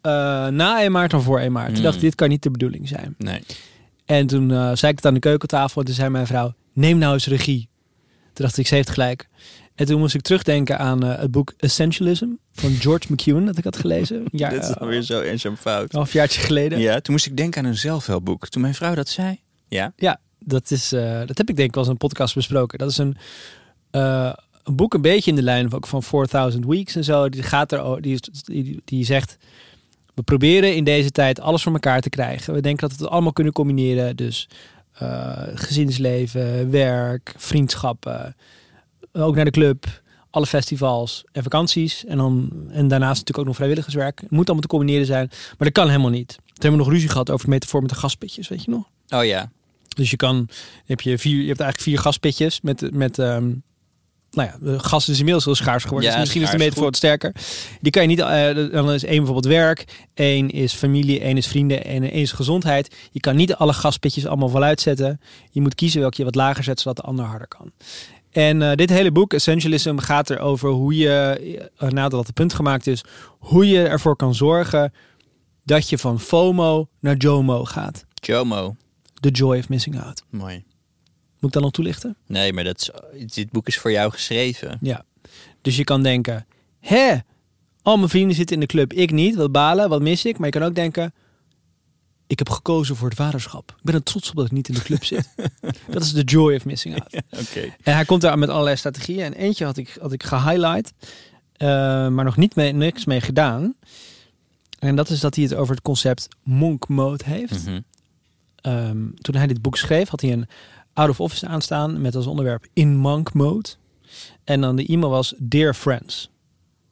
eh, na 1 maart dan voor 1 maart. Toen Mm. dacht ik, dit kan niet de bedoeling zijn. Nee. En toen eh, zei ik het aan de keukentafel. En toen zei mijn vrouw, neem nou eens regie. Toen dacht ik, ze heeft gelijk. En toen moest ik terugdenken aan eh, het boek Essentialism van George McEwan. Dat ik had gelezen. Ja, Dit is eh, alweer zo en zo'n fout. een halfjaartje geleden. Ja, Ja, toen moest ik denken aan een zelfhelpboek. Toen mijn vrouw dat zei. Ja. dat, is, eh, dat heb ik denk ik wel eens een podcast besproken. Dat is een, eh, een boek een beetje in de lijn ook van 4000 Weeks en zo. Die, gaat er, die, is- die, die zegt... We proberen in deze tijd alles voor elkaar te krijgen. We denken dat we het allemaal kunnen combineren. Dus eh, gezinsleven, werk, vriendschappen, ook naar de club, alle festivals en vakanties. En, dan, en daarnaast natuurlijk ook nog vrijwilligerswerk. Het moet allemaal te combineren zijn, maar dat kan helemaal niet. Toen hebben we nog ruzie gehad over de metafoor met de gaspitjes, weet je nog? Oh ja. Dus je kan, heb je, vier, je hebt eigenlijk vier gaspitjes met, met ehm, nou ja, de gas is inmiddels heel schaars geworden. Ja, dus misschien is de metafoor wat sterker. Die kan je niet, eh, dan is één bijvoorbeeld werk, één is familie, één is vrienden en één is gezondheid. Je kan niet alle gaspitjes allemaal voluit zetten. Je moet kiezen welke je wat lager zet, zodat de ander harder kan. En eh, dit hele boek, Essentialism, gaat erover hoe je, eh, nadat het punt gemaakt is, hoe je ervoor kan zorgen dat je van FOMO naar JOMO gaat. Jomo. The Joy of Missing Out. Mooi. Moet ik dat nog toelichten? Nee, maar dat is, dit boek is voor jou geschreven. Ja. Dus je kan denken, hè, al mijn vrienden zitten in de club, ik niet. Wat balen, wat mis ik? Maar je kan ook denken, ik heb gekozen voor het vaderschap. Ik ben er trots op dat ik niet in de club zit. dat is de joy of missing out. Oké. En hij komt daar met allerlei strategieën. En eentje had ik, had ik gehighlight, eh, maar nog niet mee, niks mee gedaan. En dat is dat hij het over het concept monk mode heeft. Mhm. Ehm, toen hij dit boek schreef, had hij een out of office aanstaan met als onderwerp in monk mode. En dan de e-mail was Dear Friends.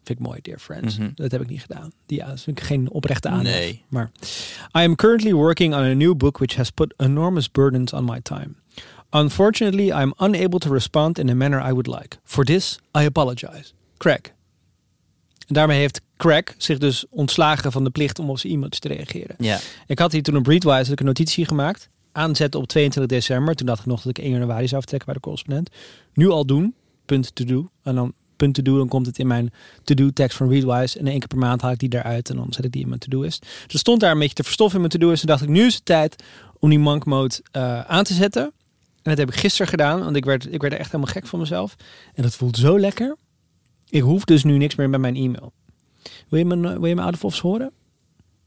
Vind ik mooi, Dear Friends. Mhm. Dat heb ik niet gedaan. Die, ja, dat vind ik geen oprechte aandacht. Nee. Maar I am currently working on a new book which has put enormous burdens on my time. Unfortunately, I am unable to respond in the manner I would like. For this, I apologize. Craig. En daarmee heeft Craig zich dus ontslagen van de plicht om op zijn e-mails te reageren. Ja. Ik had hier toen een Breedwise een notitie gemaakt. Aanzetten op 22 december. Toen dacht ik nog dat ik 1 januari zou vertrekken bij de correspondent. Nu al doen. Punt to do. En dan to do. Dan komt het in mijn to-do tekst van Readwise. En één keer per maand haal ik die eruit. En dan zet ik die in mijn to-do-ist. Dus er stond daar een beetje te verstoffen in mijn to-do-ist. Toen dacht ik, nu is het tijd om die monk mode eh, aan te zetten. En dat heb ik gisteren gedaan. Want ik werd, ik werd er echt helemaal gek van mezelf. En dat voelt zo lekker. Ik hoef dus nu niks meer met mijn e-mail. Wil je mijn, wil je mijn out horen?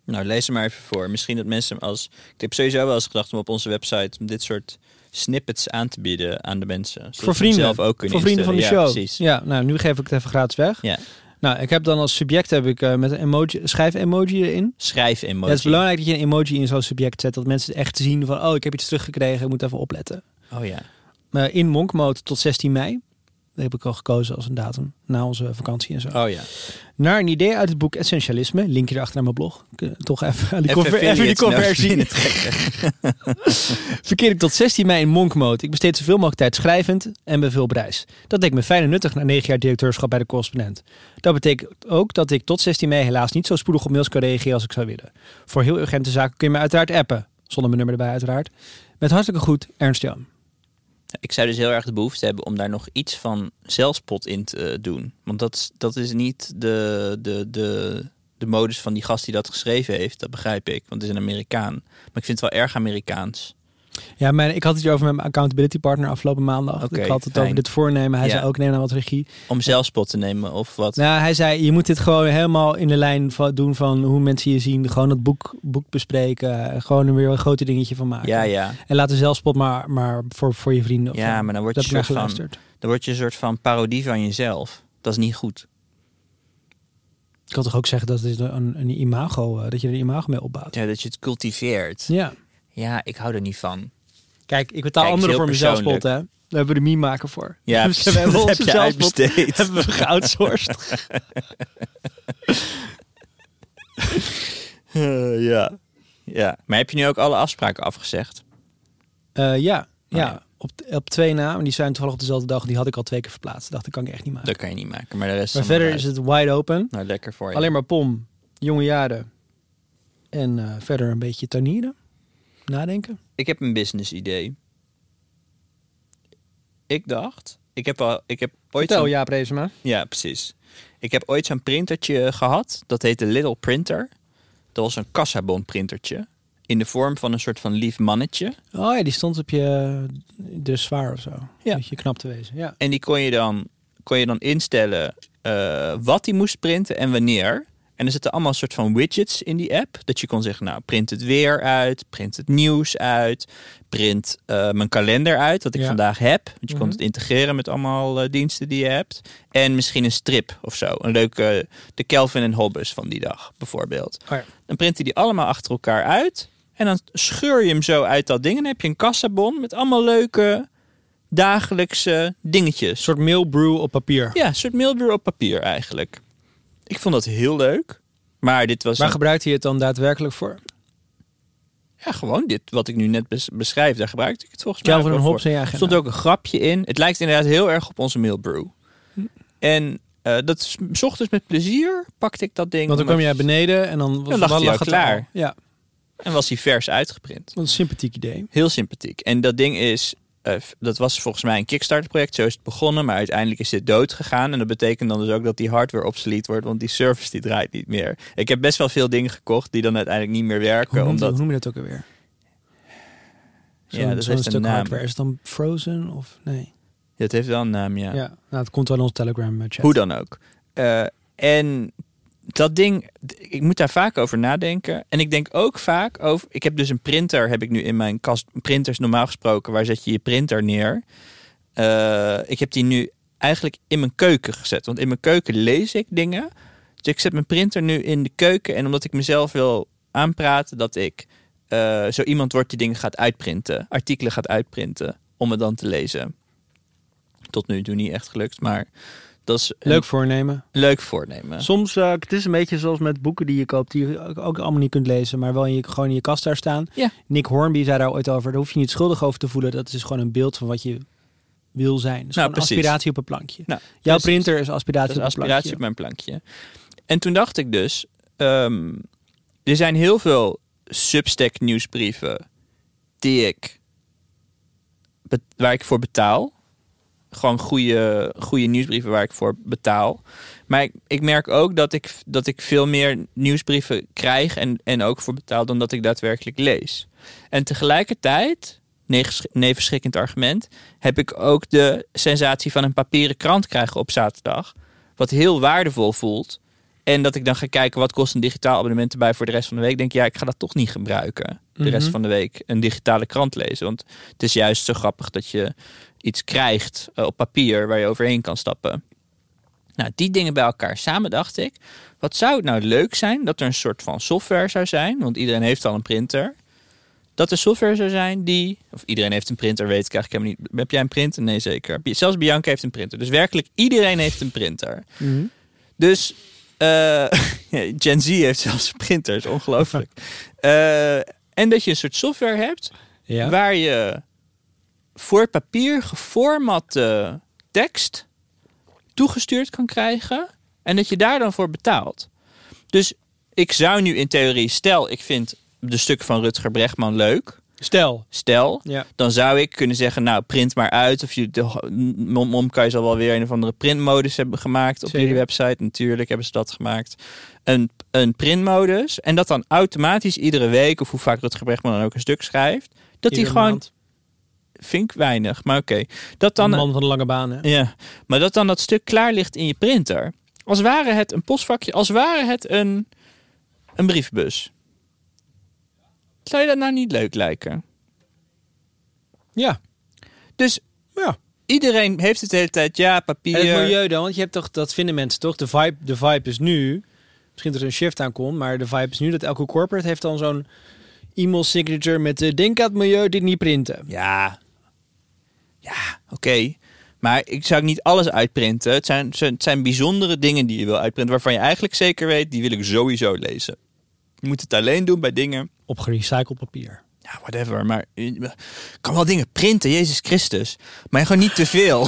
Nou, lees hem maar even voor. Misschien dat mensen als... Ik heb sowieso wel eens gedacht om op onze website... om dit soort snippets aan te bieden aan de mensen. Voor vrienden. zelf ook kunnen voor vrienden van de show. Ja, precies. Ja, nou, nu geef ik het even gratis weg. Ja. Nou, ik heb dan als subject heb ik eh, met een emoji, schrijf emoji erin. Schrijf emoji. Het is belangrijk dat je een emoji in zo'n subject zet, dat mensen echt zien van, oh, ik heb iets teruggekregen, ik moet even opletten. Oh ja. Eh, in monk mode tot 16 mei. Dat heb ik al gekozen als een datum. Na onze vakantie en zo. Oh ja. Naar een idee uit het boek Essentialisme. Linkje erachter naar mijn blog. Toch even, die, Even die conversie. Verkeer ik tot 16 mei in Monkmoot. Ik besteed zoveel mogelijk tijd schrijvend en ben veel op reis. Dat leek me fijn en nuttig na 9 jaar directeurschap bij de correspondent. Dat betekent ook dat ik tot 16 mei helaas niet zo spoedig op mails kan reageren als ik zou willen. Voor heel urgente zaken kun je me uiteraard appen. Zonder mijn nummer erbij uiteraard. Met hartelijke goed, Ernst Jan. Ik zou dus heel erg de behoefte hebben om daar nog iets van zelfspot in te eh, doen. Want dat, dat is niet de, de, de, de modus van die gast die dat geschreven heeft. Dat begrijp ik, want het is een Amerikaan. Maar ik vind het wel erg Amerikaans. Ja, mijn, ik had het hier over met mijn accountability partner afgelopen maandag. Ik had het fijn. over dit voornemen. Hij Ja. zei ook neem nou wat regie. Om zelfspot te nemen of wat. Nou, hij zei, je moet dit gewoon helemaal in de lijn van, doen van hoe mensen je zien. Gewoon het boek, boek bespreken. Gewoon er weer een grote dingetje van maken. Ja, ja. En laat de zelfspot maar, maar voor, voor je vrienden. of Ja, maar dan word je een soort van, geluisterd. dan word je een soort van parodie van jezelf. Dat is niet goed. Ik kan toch ook zeggen dat het een, een imago, eh, dat je er een imago mee opbouwt. Ja, dat je het cultiveert. Ja. Ja, ik hou er niet van. Kijk, ik betaal Kijk, anderen voor zelfspot, persoonlijk. hè. Daar hebben we de meme maken voor. Ja, dus we hebben Dat heb je zelfspot uitbesteed. hebben we geoutsourced. Eh, ja. ja. Maar heb je nu ook alle afspraken afgezegd? Eh, ja, ja. ja. Op, op twee na, maar die zijn toevallig op dezelfde dag. Die had ik al twee keer verplaatst. Dacht, dat kan ik echt niet maken. Dat kan je niet maken. Maar de rest Maar verder is het wide open. Nou, lekker voor je. Alleen maar pom, jonge jaren. En eh, verder een beetje tuinieren. Nadenken. Ik heb een business idee. Ik dacht, ik heb al, ik heb ooit Vertel, Jaap Reesema. ja, precies. Ik heb ooit zo'n printertje gehad. Dat heette Little Printer. Dat was een kassabon printertje. In de vorm van een soort van lief mannetje. Oh ja, die stond op je de zwaar of zo. Ja. Je knap te wezen. Ja. En die kon je dan, kon je dan instellen eh, wat die moest printen en wanneer. En er zitten allemaal soort van widgets in die app. Dat je kon zeggen, nou, print het weer uit, print het nieuws uit, print eh, mijn kalender uit, wat ik Ja. vandaag heb. Want je kon Mhm. het integreren met allemaal eh, diensten die je hebt. En misschien een strip of zo. Een leuke, de Kelvin en Hobbes van die dag, bijvoorbeeld. Oh ja. Dan print hij die allemaal achter elkaar uit. En dan scheur je hem zo uit dat ding. En dan heb je een kassabon met allemaal leuke dagelijkse dingetjes. Een soort mailbrew op papier. Ja, een soort mailbureau op papier eigenlijk. Ik vond dat heel leuk. Maar dit was Waar een- gebruikt hij het dan daadwerkelijk voor? ja, gewoon dit wat ik nu net bes- beschrijf. Daar gebruikte ik het volgens mij Calvin en je Er stond ook een grapje in. Het lijkt inderdaad heel erg op onze mailbrew. En eh, dat s ochtends met plezier pakte ik dat ding. Want dan kwam jij beneden en dan, was, Dan lag hij al het klaar. al. Ja, En was hij vers uitgeprint. wat een sympathiek idee. Heel sympathiek. En dat ding is, eh, dat was volgens mij een Kickstarter project. Zo is het begonnen, maar uiteindelijk is dit dood gegaan. En dat betekent dan dus ook dat die hardware obsolet wordt, want die service die draait niet meer. Ik heb best wel veel dingen gekocht die dan uiteindelijk niet meer werken. Hoe, omdat, hoe noem je dat ook alweer? Ja, Zo'n- dat heeft een stuk naam. hardware. Is het dan Frozen of nee? Het heeft wel een naam, ja. Ja, nou, het komt wel in onze Telegram eh, chat. Hoe dan ook. Eh, en dat ding, ik moet daar vaak over nadenken. En ik denk ook vaak over. Ik heb dus een printer, heb ik nu in mijn kast. Printers normaal gesproken, waar zet je je printer neer? Eh, ik heb die nu eigenlijk in mijn keuken gezet. Want in mijn keuken lees ik dingen. Dus ik zet mijn printer nu in de keuken. En omdat ik mezelf wil aanpraten dat ik eh, zo iemand word die dingen gaat uitprinten. Artikelen gaat uitprinten. Om het dan te lezen. Tot nu toe niet echt gelukt. Maar dat is een Leuk voornemen. leuk voornemen. Soms, eh, het is een beetje zoals met boeken die je koopt, die je ook- allemaal niet kunt lezen, maar wel in je, gewoon in je kast daar staan. Ja. Nick Hornby zei daar ooit over, daar hoef je niet schuldig over te voelen. Dat is gewoon een beeld van wat je wil zijn. Dus Nou, precies. aspiratie op een plankje. Nou, Jouw precies. printer is aspiratie is op een aspiratie plankje. op mijn plankje. En toen dacht ik dus, ehm, er zijn heel veel Substack nieuwsbrieven die ik waar ik voor betaal. Gewoon goede, goede nieuwsbrieven waar ik voor betaal. Maar ik, ik merk ook dat ik, dat ik veel meer nieuwsbrieven krijg en, en ook voor betaal dan dat ik daadwerkelijk lees. En tegelijkertijd, nevenschrikkend argument, heb ik ook de sensatie van een papieren krant krijgen op zaterdag. Wat heel waardevol voelt. En dat ik dan ga kijken wat kost een digitaal abonnement erbij voor de rest van de week. Denk ja, ik ga dat toch niet gebruiken. De rest Mhm. van de week een digitale krant lezen. Want het is juist zo grappig dat je iets krijgt eh, op papier waar je overheen kan stappen. Nou, die dingen bij elkaar samen dacht ik. Wat zou het nou leuk zijn dat er een soort van software zou zijn? Want iedereen heeft al een printer. dat er software zou zijn die... Of iedereen heeft een printer, weet ik eigenlijk helemaal niet. Heb jij een printer? Nee, zeker. Zelfs Bianca heeft een printer. Dus werkelijk iedereen heeft een printer. Mhm. Dus eh, Gen Z heeft zelfs een printer. is ongelooflijk. Eh, en dat je een soort software hebt Ja. waar je voor papier geformatte tekst toegestuurd kan krijgen en dat je daar dan voor betaalt. Dus ik zou nu in theorie, stel ik vind de stuk van Rutger Bregman leuk, Stel. stel, Ja. dan zou ik kunnen zeggen, nou print maar uit. Of je, de, Mom Momkai zal wel weer een of andere printmodus hebben gemaakt op Zeker. jullie website. Natuurlijk hebben ze dat gemaakt. Een, een printmodus en dat dan automatisch iedere week, of hoe vaak Rutger Bregman dan ook een stuk schrijft, dat hij Iedere gewoon maand. vind ik weinig, maar oké. Dat Een dan, man van de lange baan. Hè? ja, maar dat dan dat stuk klaar ligt in je printer. Als ware het een postvakje, als ware het een, een briefbus. Zou je dat nou niet leuk lijken? Ja. Dus ja. iedereen heeft het de hele tijd, ja, papier. En het milieu dan, want je hebt toch, dat vinden mensen toch, de vibe, de vibe is nu, misschien dat er een shift aankomt, maar de vibe is nu dat elke corporate heeft dan zo'n e-mail signature met eh, denk aan het milieu, dit niet printen. Ja, ja, oké. Maar ik zou niet alles uitprinten. Het zijn, het zijn bijzondere dingen die je wil uitprinten, waarvan je eigenlijk zeker weet, die wil ik sowieso lezen. Je moet het alleen doen bij dingen Op gerecycled papier. Ja, whatever. Maar je kan wel dingen printen, Jezus Christus. Maar gewoon niet te veel.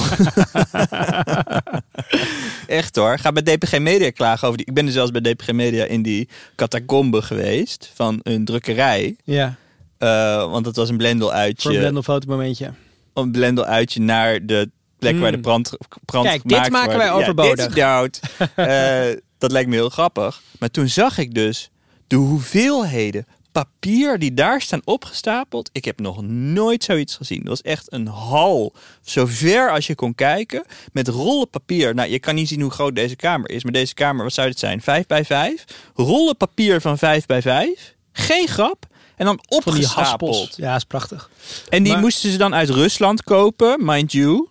Echt hoor. Ga bij DPG Media klagen over die. Ik ben er zelfs bij DPG Media in die catacombe geweest van een drukkerij. Ja, Eh, want dat was een blendel voor een uitje. blendel fotomomentje. Een blendel uitje naar de plek waar de Mm. brand, brand Kijk, dit maken wordt. wij Ja, overbodig. dit is. Eh, dat lijkt me heel grappig. Maar toen zag ik dus de hoeveelheden papier die daar staan opgestapeld. Ik heb nog nooit zoiets gezien. Dat was echt een hal, zo ver als je kon kijken, met rollen papier. Nou, je kan niet zien hoe groot deze kamer is, maar deze kamer, wat zou dit zijn? 5 bij 5? Rollen papier van 5 bij 5? Geen grap. En dan opgestapeld. Ja, is prachtig. En die Maar- moesten ze dan uit Rusland kopen, mind you.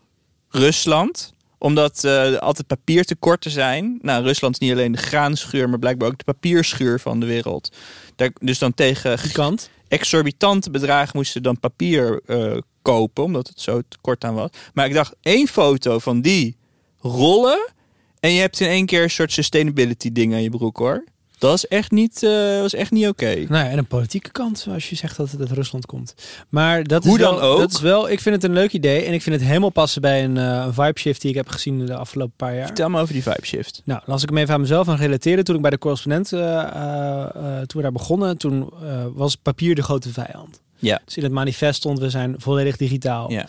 Rusland. Omdat er altijd papiertekorten zijn. Nou, Rusland is niet alleen de graanschuur, maar blijkbaar ook de papierschuur van de wereld. Daar, dus dan tegen Die kant. exorbitante bedragen moesten ze dan papier eh, kopen, omdat het zo tekort aan was. Maar ik dacht, één foto van die rollen en je hebt in één keer een soort sustainability ding aan je broek hoor. Dat is echt niet, eh, was echt niet oké. Nou ja, en een politieke kant, als je zegt dat het uit Rusland komt. Maar dat Hoe is wel, dan ook. Dat is wel, ik vind het een leuk idee. En ik vind het helemaal passen bij een, een vibe shift die ik heb gezien de afgelopen paar jaar. Vertel me over die vibe shift. Nou, als ik hem even aan mezelf aan relateren. Toen ik bij de correspondent, eh, toen we daar begonnen, toen was papier de grote vijand. Ja. Dus in het manifest stond, we zijn volledig digitaal. Ja.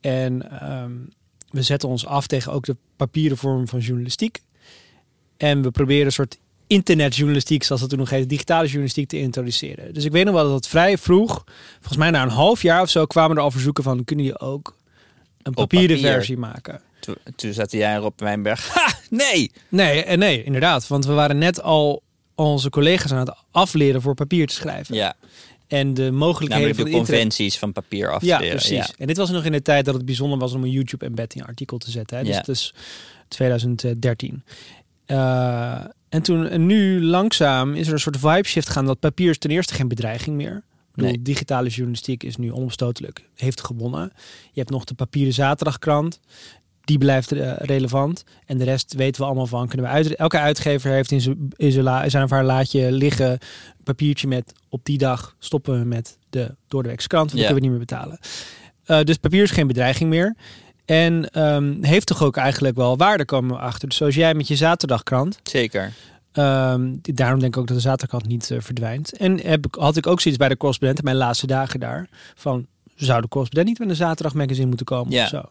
En ehm, we zetten ons af tegen ook de papieren vorm van journalistiek. En we proberen een soort internetjournalistiek, zoals dat toen nog heette, digitale journalistiek te introduceren. Dus ik weet nog wel dat het vrij vroeg, volgens mij na een half jaar of zo, kwamen er al verzoeken van, kunnen jullie ook een papieren papier. versie maken? Toen, toen zaten jij erop Wijnberg. Ha, nee! Nee, en nee, inderdaad. Want we waren net al onze collega's aan het afleren voor papier te schrijven. Ja, En de mogelijkheden namelijk van de internet. conventies van papier af te Ja, leren. precies. Ja. En dit was nog in de tijd dat het bijzonder was om een YouTube-embedding artikel te zetten. Hè? Dus Ja. het is 2013. Eh, en toen, en nu langzaam is er een soort vibe shift gaan dat papier is ten eerste geen bedreiging meer. Ik bedoel, Nee. digitale journalistiek is nu onomstotelijk, heeft gewonnen. Je hebt nog de papieren zaterdagkrant. Die blijft eh, relevant. En de rest weten we allemaal van. Kunnen we uit, elke uitgever heeft in zijn, of haar laadje liggen een papiertje met op die dag stoppen we met de doordeweekse krant. Want dan kunnen we niet meer betalen. Eh, dus papier is geen bedreiging meer. En ehm, heeft toch ook eigenlijk wel waarde komen achter. Dus zoals jij met je zaterdagkrant. Zeker. Ehm, daarom denk ik ook dat de zaterdagkrant niet eh, verdwijnt. En heb ik, had ik ook zoiets bij de correspondent in mijn laatste dagen daar. Van, zou de correspondent niet met een zaterdagmagazine moeten komen Ja. of zo?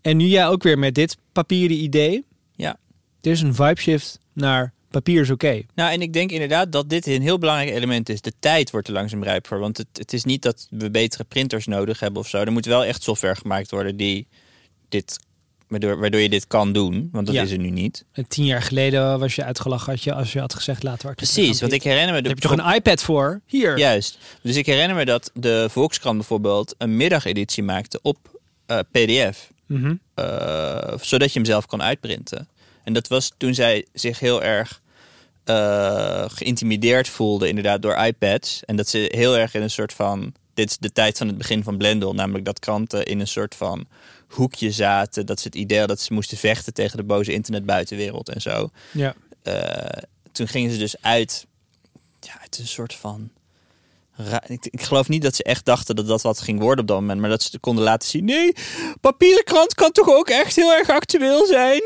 En nu jij ook weer met dit papieren idee. Ja. Er is een vibe shift naar papier is oké. Nou, en ik denk inderdaad dat dit een heel belangrijk element is. De tijd wordt er langzaam rijp voor. Want het, het is niet dat we betere printers nodig hebben of zo. Er moet wel echt software gemaakt worden die dit, waardoor, waardoor je dit kan doen. Want dat Ja. is er nu niet. En tien jaar geleden was je uitgelachen had je, als je had gezegd laten we Precies, want ik herinner me... Daar heb je toch een iPad voor? Hier. Juist. Dus ik herinner me dat de Volkskrant bijvoorbeeld een middageditie maakte op eh, PDF. Mhm. eh, zodat je hem zelf kon uitprinten. En dat was toen zij zich heel erg eh, geïntimideerd voelde, inderdaad, door iPads. En dat ze heel erg in een soort van Dit is de tijd van het begin van Blendel, namelijk dat kranten in een soort van hoekje zaten. Dat ze het idee hadden dat ze moesten vechten tegen de boze internetbuitenwereld en zo. Ja. Eh, toen gingen ze dus uit, ja, uit een soort van Ik, ik geloof niet dat ze echt dachten dat dat wat ging worden op dat moment. Maar dat ze konden laten zien. Nee, papieren krant kan toch ook echt heel erg actueel zijn.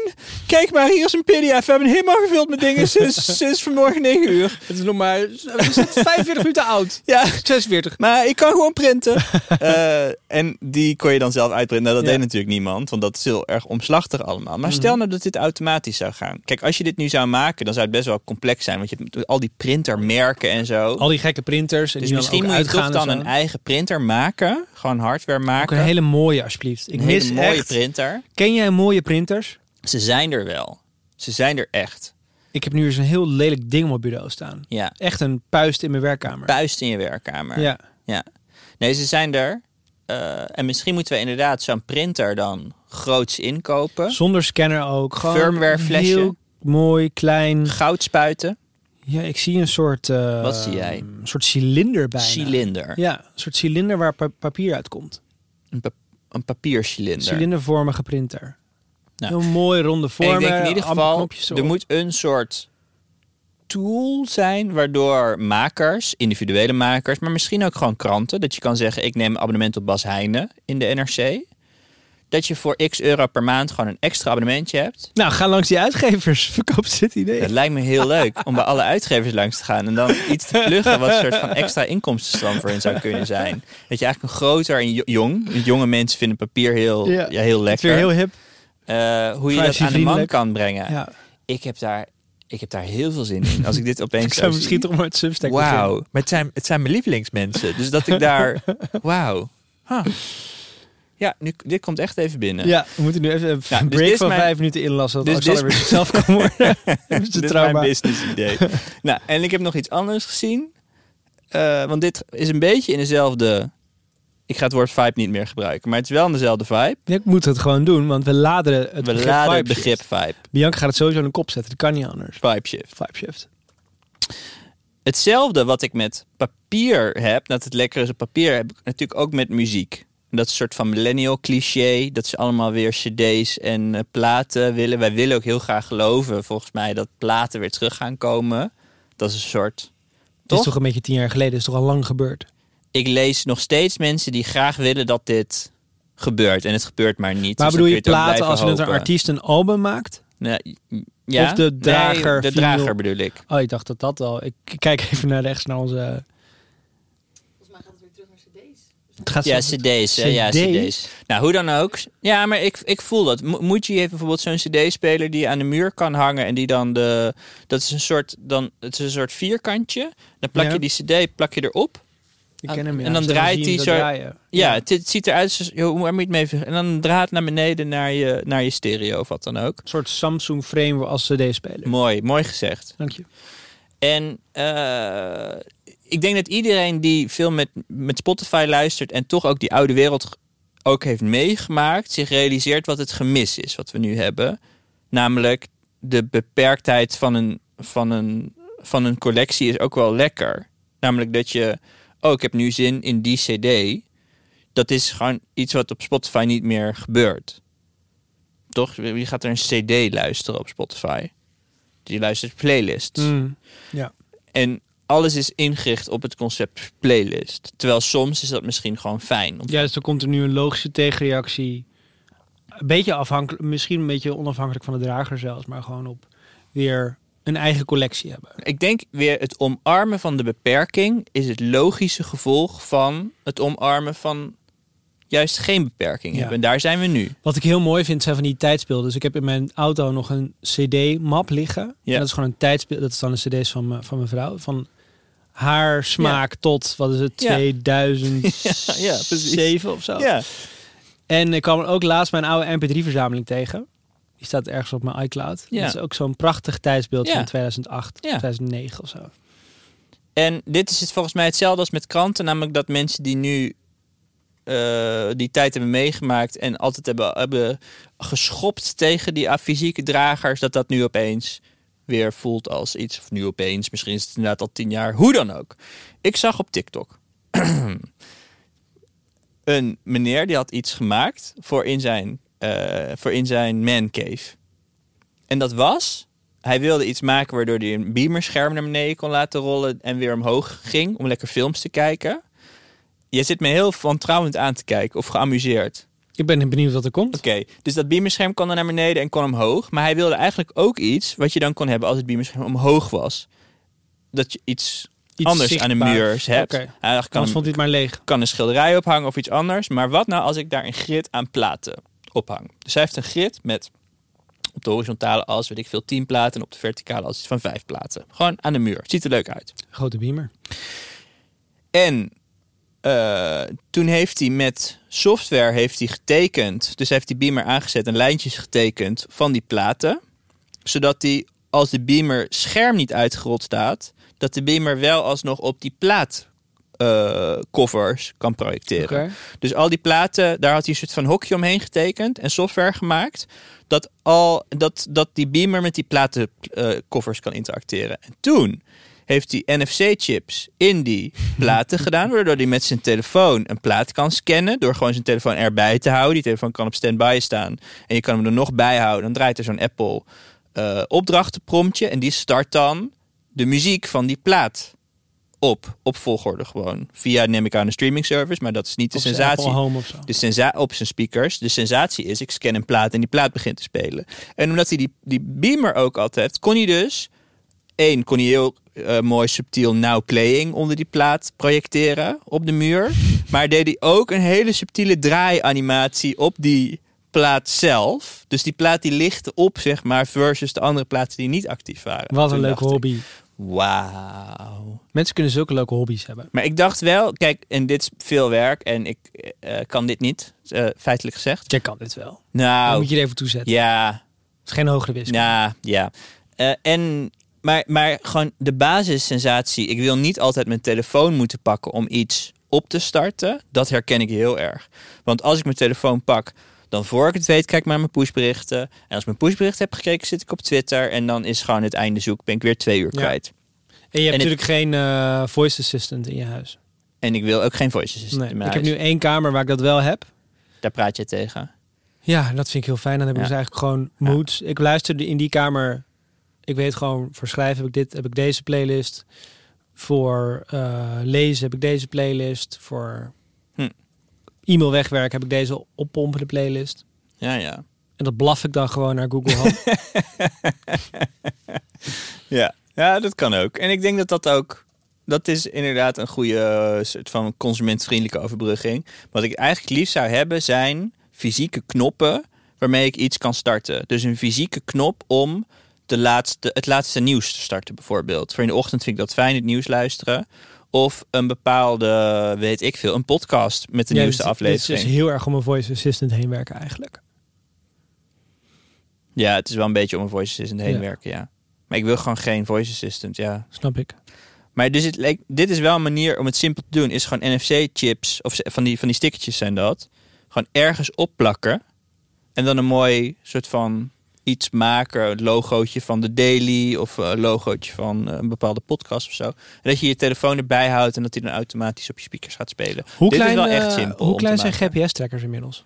Kijk maar, hier is een pdf. We hebben helemaal gevuld met dingen sinds, sinds vanmorgen 9 uur. Het is nog maar we zijn 45 minuten oud. Ja, 46. maar ik kan gewoon printen. Eh, en die kon je dan zelf uitprinten. Nou, dat Ja. deed natuurlijk niemand. Want dat is heel erg omslachtig allemaal. Maar stel nou dat dit automatisch zou gaan. Kijk, als je dit nu zou maken, dan zou het best wel complex zijn. Want je hebt al die printermerken en zo. Al die gekke printers. En Dus misschien moet je toch dan een eigen printer maken. Gewoon hardware Ook maken. een hele mooie, alsjeblieft. Ik Een mis hele mooie echt... printer. Ken jij mooie printers? Ze zijn er wel. Ze zijn er echt. Ik heb nu eens een heel lelijk ding op mijn bureau staan. Ja. Echt een puist in mijn werkkamer. Puist in je werkkamer. Ja. ja. Nee, ze zijn er. Eh, en misschien moeten we inderdaad zo'n printer dan groots inkopen. Zonder scanner ook. Gewoon Firmware flesje. Heel mooi, klein. Goud spuiten. Ja, ik zie een soort... eh, Wat zie jij? Een soort cilinder bijna. Cilinder. Ja, een soort cilinder waar pa- papier uitkomt. Een, pa- een papiercilinder. Cilindervormige printer. Nou. Heel mooi, ronde En vormen. ik denk in ieder geval, er moet een soort tool zijn waardoor makers, individuele makers, maar misschien ook gewoon kranten, dat je kan zeggen ik neem een abonnement op Bas Heijnen in de NRC. Dat je voor x euro per maand gewoon een extra abonnementje hebt. Nou, ga langs die uitgevers. Verkoop ze dit idee. Dat lijkt me heel leuk om bij alle uitgevers langs te gaan en dan iets te pluggen wat een soort van extra inkomstenstroom voor hen zou kunnen zijn. Dat je eigenlijk een groter en jo- jong, want jonge mensen vinden papier heel, Ja. ja. heel Het is lekker. weer heel hip. Eh, hoe je dat aan de man kan brengen. Ja. Ik heb daar, ik heb daar heel veel zin in. Als ik dit opeens Ik zou zo misschien toch maar het Substack Wauw. Maar het zijn, het zijn mijn lievelingsmensen. Dus dat ik daar... Wauw. Huh. Ja, nu, dit komt echt even binnen. Ja, we moeten nu even een Ja, dus break van mijn- vijf minuten inlassen. dus dit is weer zichzelf kan worden. Dit is mijn business idee. nou, en ik heb nog iets anders gezien. Eh, want dit is een beetje in dezelfde... Ik ga het woord vibe niet meer gebruiken. Maar het is wel in dezelfde vibe. Ik moet het gewoon doen, want we laden het We begrip laden het vibe begrip vibe. Bianca gaat het sowieso in de kop zetten. Dat kan niet anders. Vibe shift. Vibe shift. Hetzelfde wat ik met papier heb, dat het lekker is op papier, heb ik natuurlijk ook met muziek. Dat soort van millennial cliché, dat ze allemaal weer cd's en eh, platen willen. Wij willen ook heel graag geloven, volgens mij, dat platen weer terug gaan komen. Dat is een soort... Het Toch? is toch een beetje tien jaar geleden. Het is toch al lang gebeurd. Ik lees nog steeds mensen die graag willen dat dit gebeurt. En het gebeurt maar niet. Maar Dus bedoel je het platen als een artiest een album maakt? Nee, ja? Of de drager Nee, de drager bedoel ik. Oh, ik dacht dat dat al. Ik kijk even naar rechts naar onze... Volgens mij gaat het weer terug naar cd's. Het gaat Ja, zo- cd's. Hè? Ja, CD? cd's. Nou, hoe dan ook. Ja, maar ik, ik voel dat. Mo- Muji heeft bijvoorbeeld zo'n cd-speler die je aan de muur kan hangen. En die dan de... Dat is een soort, dan, het is een soort vierkantje. Dan plak Ja. je die cd plak je erop. Ik ken hem, ja. En dan draait je hij zo-. Ja, Het, het ziet eruit joh, Waar moet je mee En dan draait naar beneden naar je, naar je stereo of wat dan ook. Een soort Samsung frame als cd-speler. Mooi, mooi gezegd. Dank je. En eh, ik denk dat iedereen die veel met, met Spotify luistert en toch ook die oude wereld ook heeft meegemaakt, zich realiseert wat het gemis is wat we nu hebben. Namelijk de beperktheid van een, van een, van een collectie is ook wel lekker. Namelijk dat je, oh ik heb nu zin in die CD. Dat is gewoon iets wat op Spotify niet meer gebeurt. Toch? Wie gaat er een CD luisteren op Spotify? Die luistert playlists. Mm. Ja. En alles is ingericht op het concept playlist. Terwijl soms is dat misschien gewoon fijn. Om- ja, dus er komt er nu een logische tegenreactie. Een beetje afhankelijk, misschien een beetje onafhankelijk van de drager zelfs, maar gewoon op weer een eigen collectie hebben. Ik denk weer het omarmen van de beperking is het logische gevolg van het omarmen van juist geen beperking Ja. hebben. En daar zijn we nu. Wat ik heel mooi vind zijn van die tijdsbeelden. Dus ik heb in mijn auto nog een CD-map liggen. Ja. En dat is gewoon een tijdsbeeld. Dat is dan de CD's van, van mijn vrouw. Van haar smaak tot, wat is het, Ja. 2007 Ja, of zo. Ja. En ik kwam ook laatst mijn oude MP3-verzameling tegen. Die staat ergens op mijn iCloud. Ja. Dat is ook zo'n prachtig tijdsbeeld van 2008, Ja. 2009 of zo. En dit is het volgens mij hetzelfde als met kranten. Namelijk dat mensen die nu eh, die tijd hebben meegemaakt en altijd hebben, hebben geschopt tegen die fysieke dragers, dat dat nu opeens weer voelt als iets. Of nu opeens, misschien is het inderdaad al tien jaar. Hoe dan ook. Ik zag op TikTok een meneer die had iets gemaakt voor in zijn, eh, voor in zijn man cave. En dat was, hij wilde iets maken waardoor hij een beamerscherm naar beneden kon laten rollen en weer omhoog ging om lekker films te kijken. Je zit me heel wantrouwend aan te kijken of geamuseerd. Ik ben benieuwd wat er komt. Oké, dus dat beamerscherm kon dan naar beneden en kon omhoog. Maar hij wilde eigenlijk ook iets wat je dan kon hebben als het beamerscherm omhoog was. Dat je iets, Iets anders aan de muur hebt. Hij kan, vond maar leeg. kan een schilderij ophangen of iets anders. Maar wat nou als ik daar een grid aan platen ophang? Dus hij heeft een grid met op de horizontale as, weet ik veel, 10 platen. En op de verticale as iets van 5 platen. Gewoon aan de muur. Ziet er leuk uit. Grote beamer. En eh, toen heeft hij met software heeft hij getekend. Dus heeft die beamer aangezet en lijntjes getekend van die platen. Zodat hij, als de beamer scherm niet uitgerold staat, dat de beamer wel alsnog op die plaat eh, covers kan projecteren. Dus al die platen, daar had hij een soort van hokje omheen getekend en software gemaakt. Dat, al, dat, dat die beamer met die platencovers kan interacteren. En toen heeft hij NFC-chips in die platen gedaan. Waardoor hij met zijn telefoon een plaat kan scannen. Door gewoon zijn telefoon erbij te houden. Die telefoon kan op standby staan. En je kan hem er nog bij houden. Dan draait er zo'n Apple eh opdrachtenpromptje. En die start dan de muziek van die plaat op. Op volgorde gewoon. Via neem ik aan een streaming service. Maar dat is niet de sensatie. Home of zo. De sensa op zijn speakers. De sensatie is, ik scan een plaat en die plaat begint te spelen. En omdat hij die, die beamer ook altijd heeft, kon hij dus... één, kon hij heel eh, mooi subtiel now playing onder die plaat projecteren op de muur. Maar deed hij ook een hele subtiele draaianimatie op die plaat zelf. Dus die plaat die lichtte op, zeg maar, versus de andere platen die niet actief waren. Wat een leuke hobby. Wauw. Mensen kunnen zulke leuke hobby's hebben. Maar ik dacht wel, kijk, en dit is veel werk en ik eh, kan dit niet, eh, feitelijk gezegd. Jij kan dit wel. Dan Nou, moet je er even toezetten. ja, Het is geen hogere wiskunde. ja, ja. Eh, en, maar, maar gewoon de basissensatie. Ik wil niet altijd mijn telefoon moeten pakken om iets op te starten. Dat herken ik heel erg. Want als ik mijn telefoon pak, dan voor ik het weet, kijk ik naar mijn pushberichten. En als ik mijn pushberichten heb gekeken, zit ik op Twitter. En dan is gewoon het einde zoek, ben ik weer twee uur Ja. kwijt. En je hebt En natuurlijk geen eh, voice assistant in je huis. En ik wil ook geen voice assistant Nee. in Ik mijn heb huis. nu één kamer waar ik dat wel heb. Daar praat je tegen. Ja, dat vind ik heel fijn. Dan heb ik Ja. dus eigenlijk gewoon moods. Ik luisterde in die kamer. Ik weet gewoon, voor schrijven heb ik dit, heb ik deze playlist. Voor eh, lezen heb ik deze playlist. Voor Hm. e-mail wegwerken heb ik deze oppompende playlist. Ja, ja. En dat blaf ik dan gewoon naar Google Home. Ja. ja, dat kan ook. En ik denk dat dat ook... Dat is inderdaad een goede eh, soort van consumentvriendelijke overbrugging. Wat ik eigenlijk liefst zou hebben zijn fysieke knoppen waarmee ik iets kan starten. Dus een fysieke knop om de laatste, het laatste nieuws te starten bijvoorbeeld. Voor in de ochtend vind ik dat fijn, het nieuws luisteren. Of een bepaalde, weet ik veel, een podcast met de Ja, nieuwste dus aflevering. Het is dus heel erg om een voice assistant heen werken eigenlijk. Ja, het is wel een beetje om een voice assistant heen Ja. werken, ja. Maar ik wil gewoon geen voice assistant, ja. Snap ik. Maar dus het leek, dit is wel een manier om het simpel te doen. Is gewoon NFC-chips, of van die, van die stickertjes zijn dat. Gewoon ergens opplakken. En dan een mooi soort van iets maken. Een logootje van de Daily. Of een logootje van eh, een bepaalde podcast of zo. En dat je je telefoon erbij houdt. En dat die dan automatisch op je speakers gaat spelen. Hoe Dit klein, is wel echt eh, simpel. hoe klein zijn. GPS-trackers inmiddels?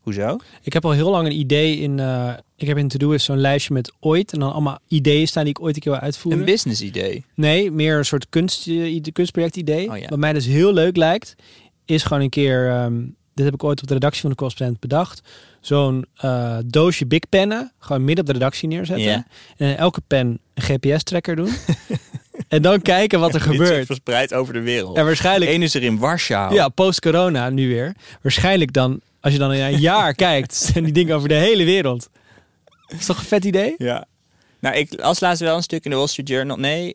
Hoezo? Ik heb al heel lang een idee in. eh, ik heb in To-Do is zo'n lijstje met ooit. En dan allemaal ideeën staan die ik ooit een keer wil uitvoeren. Een business idee. Nee, meer een soort kunst, kunstproject idee. Oh ja. Wat mij dus heel leuk lijkt, is gewoon een keer. ehm, dit heb ik ooit op de redactie van de correspondent bedacht. Zo'n eh, doosje Big Pennen, gewoon midden op de redactie neerzetten. En elke pen een GPS-tracker doen. en dan kijken wat er gebeurt. verspreid over de wereld. En waarschijnlijk Eén is er in Warschau. Ja, post-corona nu weer. Waarschijnlijk dan, als je dan in een jaar kijkt, zijn die dingen over de hele wereld. Is toch een vet idee? Ja. Nou, ik las laatst wel een stuk in de Wall Street Journal. Nee,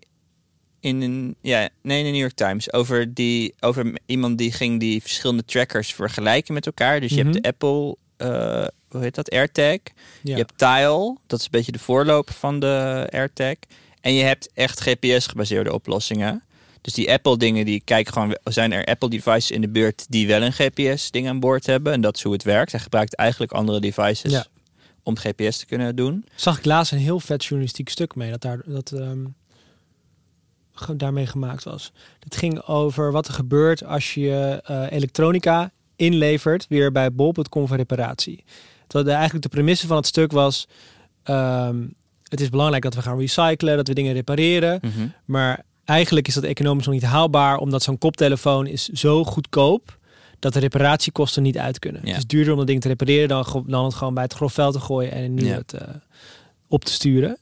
in een, ja, nee, in de New York Times. Over, die, over iemand die ging die verschillende trackers vergelijken met elkaar. Dus je Mhm. hebt de Apple, eh, hoe heet dat, AirTag. Ja. Je hebt Tile, dat is een beetje de voorloper van de AirTag. En je hebt echt GPS-gebaseerde oplossingen. Dus die Apple-dingen, die kijken gewoon, zijn er Apple-devices in de buurt die wel een GPS-ding aan boord hebben. En dat is hoe het werkt. Hij gebruikt eigenlijk andere devices Ja. om GPS te kunnen doen. Zag ik laatst een heel vet journalistiek stuk mee dat, daar, dat ehm, daarmee gemaakt was. Het ging over wat er gebeurt als je eh, elektronica inlevert weer bij bol.com voor reparatie. De, eigenlijk de premisse van het stuk was... ehm, het is belangrijk dat we gaan recyclen, dat we dingen repareren. Mhm. Maar eigenlijk is dat economisch nog niet haalbaar, omdat zo'n koptelefoon is zo goedkoop dat de reparatiekosten niet uit kunnen. Ja. Het is duurder om dat ding te repareren dan, dan het gewoon bij het grofveld te gooien en een nieuwe Ja. te, op te sturen.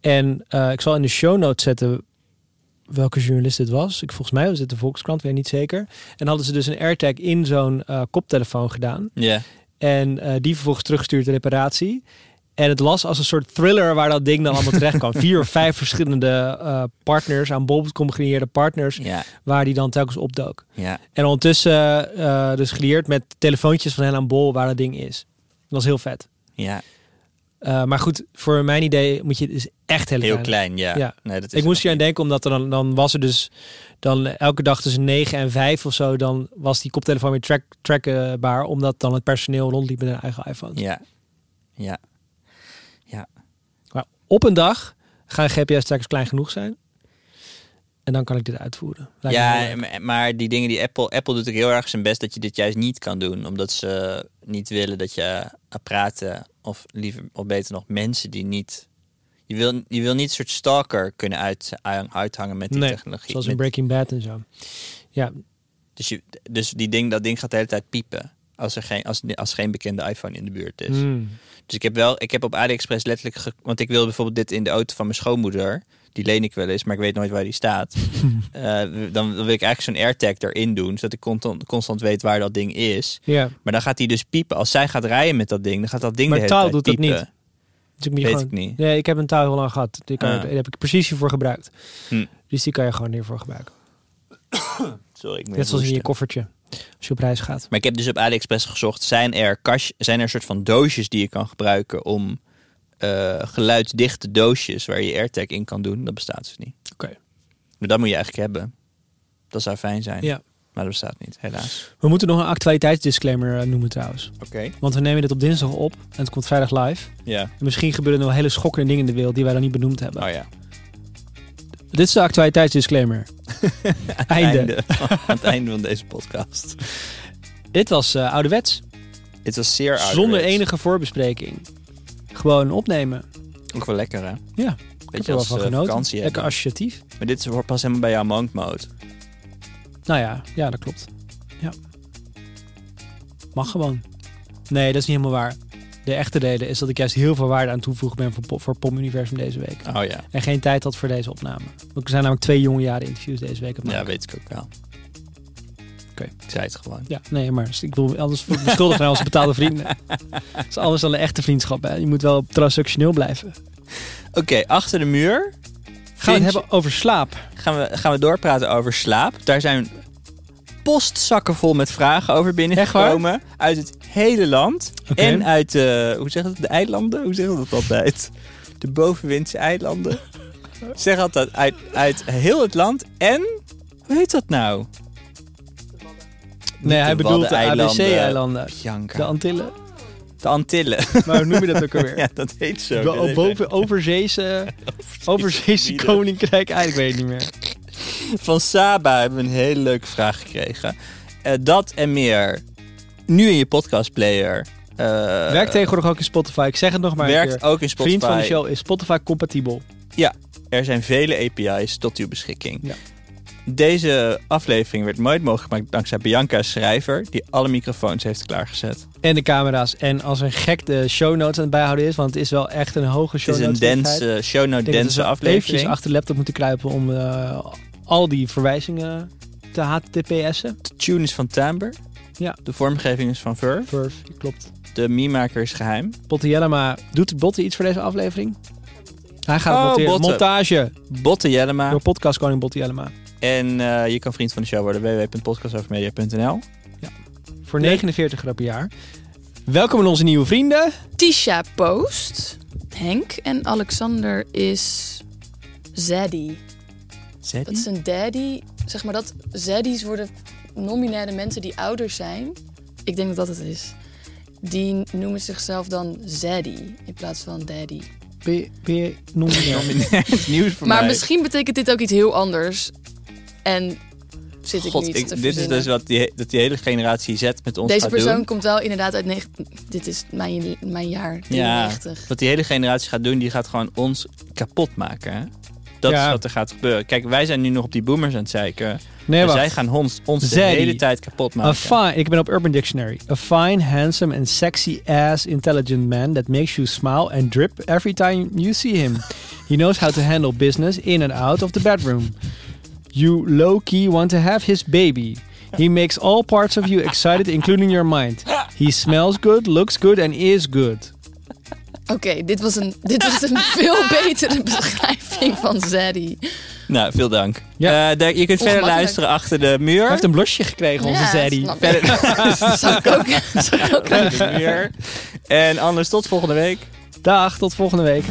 En eh, ik zal in de show notes zetten welke journalist dit was. Ik, volgens mij was het de Volkskrant, weet ik niet zeker. En hadden ze dus een AirTag in zo'n eh, koptelefoon gedaan. Ja. En eh, die vervolgens teruggestuurd de reparatie. En het las als een soort thriller waar dat ding dan allemaal terecht kwam. Vier of vijf verschillende eh, partners, aan bol.com gecreëerde partners, Ja. waar die dan telkens opdook. Ja. En ondertussen dus geleerd met telefoontjes van hen aan bol waar dat ding is. Dat was heel vet. Ja. Eh, maar goed, voor mijn idee moet je het is echt heel, Heel klein. klein, ja. Ja. Nee, dat is Ik moest hier aan denken, omdat er dan, dan was er dus dan elke dag tussen 9 en 5 of zo, dan was die koptelefoon weer track, trackbaar, omdat dan het personeel rondliep met hun eigen iPhone. niet. Ja. Ja. Maar op een dag gaan GPS-trackers klein genoeg zijn. En dan kan ik dit uitvoeren. Lijkt Ja, maar- die dingen die Apple... Apple doet ook heel erg zijn best dat je dit juist niet kan doen. Omdat ze niet willen dat je apparaten... Of liever, of beter nog, mensen die niet... Je wil, je wil niet een soort stalker kunnen uit, uithangen met die Nee, technologie. Zoals in Breaking Bad en zo. Ja, dus, je, dus die ding, dat ding gaat de hele tijd piepen. Als er geen, als, als geen bekende iPhone in de buurt is. Mm. Dus ik heb wel, ik heb op AliExpress letterlijk, ge- want ik wil bijvoorbeeld dit in de auto van mijn schoonmoeder. Die leen ik wel eens, maar ik weet nooit waar die staat. Eh, dan wil ik eigenlijk zo'n AirTag erin doen, zodat ik constant, constant weet waar dat ding is. ja. Maar dan gaat hij dus piepen. Als zij gaat rijden met dat ding, dan gaat dat ding Maar de hele taal tijd doet dat piepen. niet. Dus ik Weet gewoon... ik niet. Nee, ik heb een touw heel lang gehad. Die, kan, Ah. die heb ik precies hiervoor gebruikt. Hm. Dus die kan je gewoon hiervoor gebruiken. Sorry, ik Net zoals in je koffertje. Als je op reis gaat. Maar ik heb dus op AliExpress gezocht, zijn er, kast, zijn er soort van doosjes die je kan gebruiken om eh, geluidsdichte doosjes waar je AirTag in kan doen? Dat bestaat dus niet. Oké. Maar dat moet je eigenlijk hebben. Dat zou fijn zijn. Ja. Maar dat bestaat niet, helaas. We moeten nog een actualiteitsdisclaimer eh, noemen trouwens. Oké. Want we nemen dit op dinsdag op. En het komt vrijdag live. Ja. En misschien gebeuren er wel hele schokkende dingen in de wereld die wij dan niet benoemd hebben. Oh ja. Dit is de actualiteitsdisclaimer. Einde. Aan het einde van deze podcast. Dit was eh, ouderwets. Het was zeer ouderwets. Zonder enige voorbespreking. Gewoon opnemen. Ook wel lekker, hè? Ja, Weet ik je, heb er wel als van eh, genoten. vakantie Lekker hebben. associatief. Maar dit hoort pas helemaal bij jouw monk mode. Nou ja, ja, dat klopt. Ja. Mag gewoon. Nee, dat is niet helemaal waar. De echte reden is dat ik juist heel veel waarde aan toevoegen ben voor, voor POM Universum deze week. Oh ja. En geen tijd had voor deze opname. Want er zijn namelijk twee jonge jaren interviews deze week. op Ja, weet ik ook wel. Oké. Ik zei het gewoon. Ja, nee, maar ik wil me schuldig naar onze betaalde vrienden. Dat is anders dan een echte vriendschap. Hè. Je moet wel transactioneel blijven. Oké, achter de muur Gaan we het hebben over slaap. gaan we, gaan we doorpraten over slaap. Daar zijn postzakken vol met vragen over binnengekomen. Uit het hele land. En uit, eh hoe zeg het, de eilanden? Hoe zeggen we dat altijd? De bovenwindse eilanden. zeg altijd uit, uit heel het land. En, hoe heet dat nou? Nee, hij bedoelt de. ABC-eilanden. De Antillen. De Antillen. Maar hoe noem je dat ook alweer? ja, dat heet zo. De Ik boven, overzeese, overzeese koninkrijk. Ah, ik weet het niet meer. Van Saba hebben we een hele leuke vraag gekregen. Eh, dat en meer. Nu in je podcastplayer. Eh Werkt tegenwoordig ook in Spotify. Ik zeg het nog maar een Werkt keer. ook in Spotify. Vriend van de show is Spotify compatibel. Er zijn vele API's tot uw beschikking. Ja. Deze aflevering werd nooit mogelijk gemaakt dankzij Bianca Schrijver, die alle microfoons heeft klaargezet. En de camera's. En als een gek de show notes aan het bijhouden is. Want het is wel echt een hoge show Het is een dense, show note dense aflevering. achter de laptop moeten kruipen om eh, al die verwijzingen te https'en. De tune is van Timbre. Ja. De vormgeving is van Verve. Verf, klopt. De meme-maker is geheim. Botte Jellema. Doet Botte iets voor deze aflevering? Hij gaat Oh. Botte. Montage. Botte Jellema. Door podcastkoning Botte Jellema. En eh, je kan vriend van de show worden. www.podcastovermedia.nl Voor 49 euro per jaar. Welkom aan onze nieuwe vrienden. Tisha Post. Henk en Alexander is Zaddy. Dat is een daddy. Zeg maar dat zaddies worden nominaire mensen die ouder zijn. Ik denk dat dat het is. Die noemen zichzelf dan Zaddy in plaats van daddy. Ben je, ben je? Nieuws voor maar mij. misschien betekent dit ook iets heel anders. En zit ik God, niet ik- te dit is dus wat die, dat die hele generatie Z met ons Deze gaat persoon doen. komt wel inderdaad uit... negen- Dit is mijn, mijn jaar, 93. Wat die hele generatie gaat doen, die gaat gewoon ons kapot maken. Hè? Dat Ja. is wat er gaat gebeuren. Kijk, wij zijn nu nog op die boomers aan het zeiken. Nee, wacht. zij gaan ons, ons de hele tijd kapot A maken. fine, ik ben op Urban Dictionary. A fine, handsome and sexy ass intelligent man that makes you smile and drip every time you see him. He knows how to handle business in and out of the bedroom. You low-key want to have his baby. He makes all parts of you excited, including your mind. He smells good, looks good and is good. Oké, dit was een, dit was een veel betere beschrijving van Zaddy. Nou, veel dank. Ja. Eh, daar- je kunt verder luisteren achter de muur. Hij heeft een blusje gekregen, onze Ja, Zaddy. ik. Dat zou ik ook, zou ik ook Achter de muur. En anders tot volgende week. Dag, tot volgende week.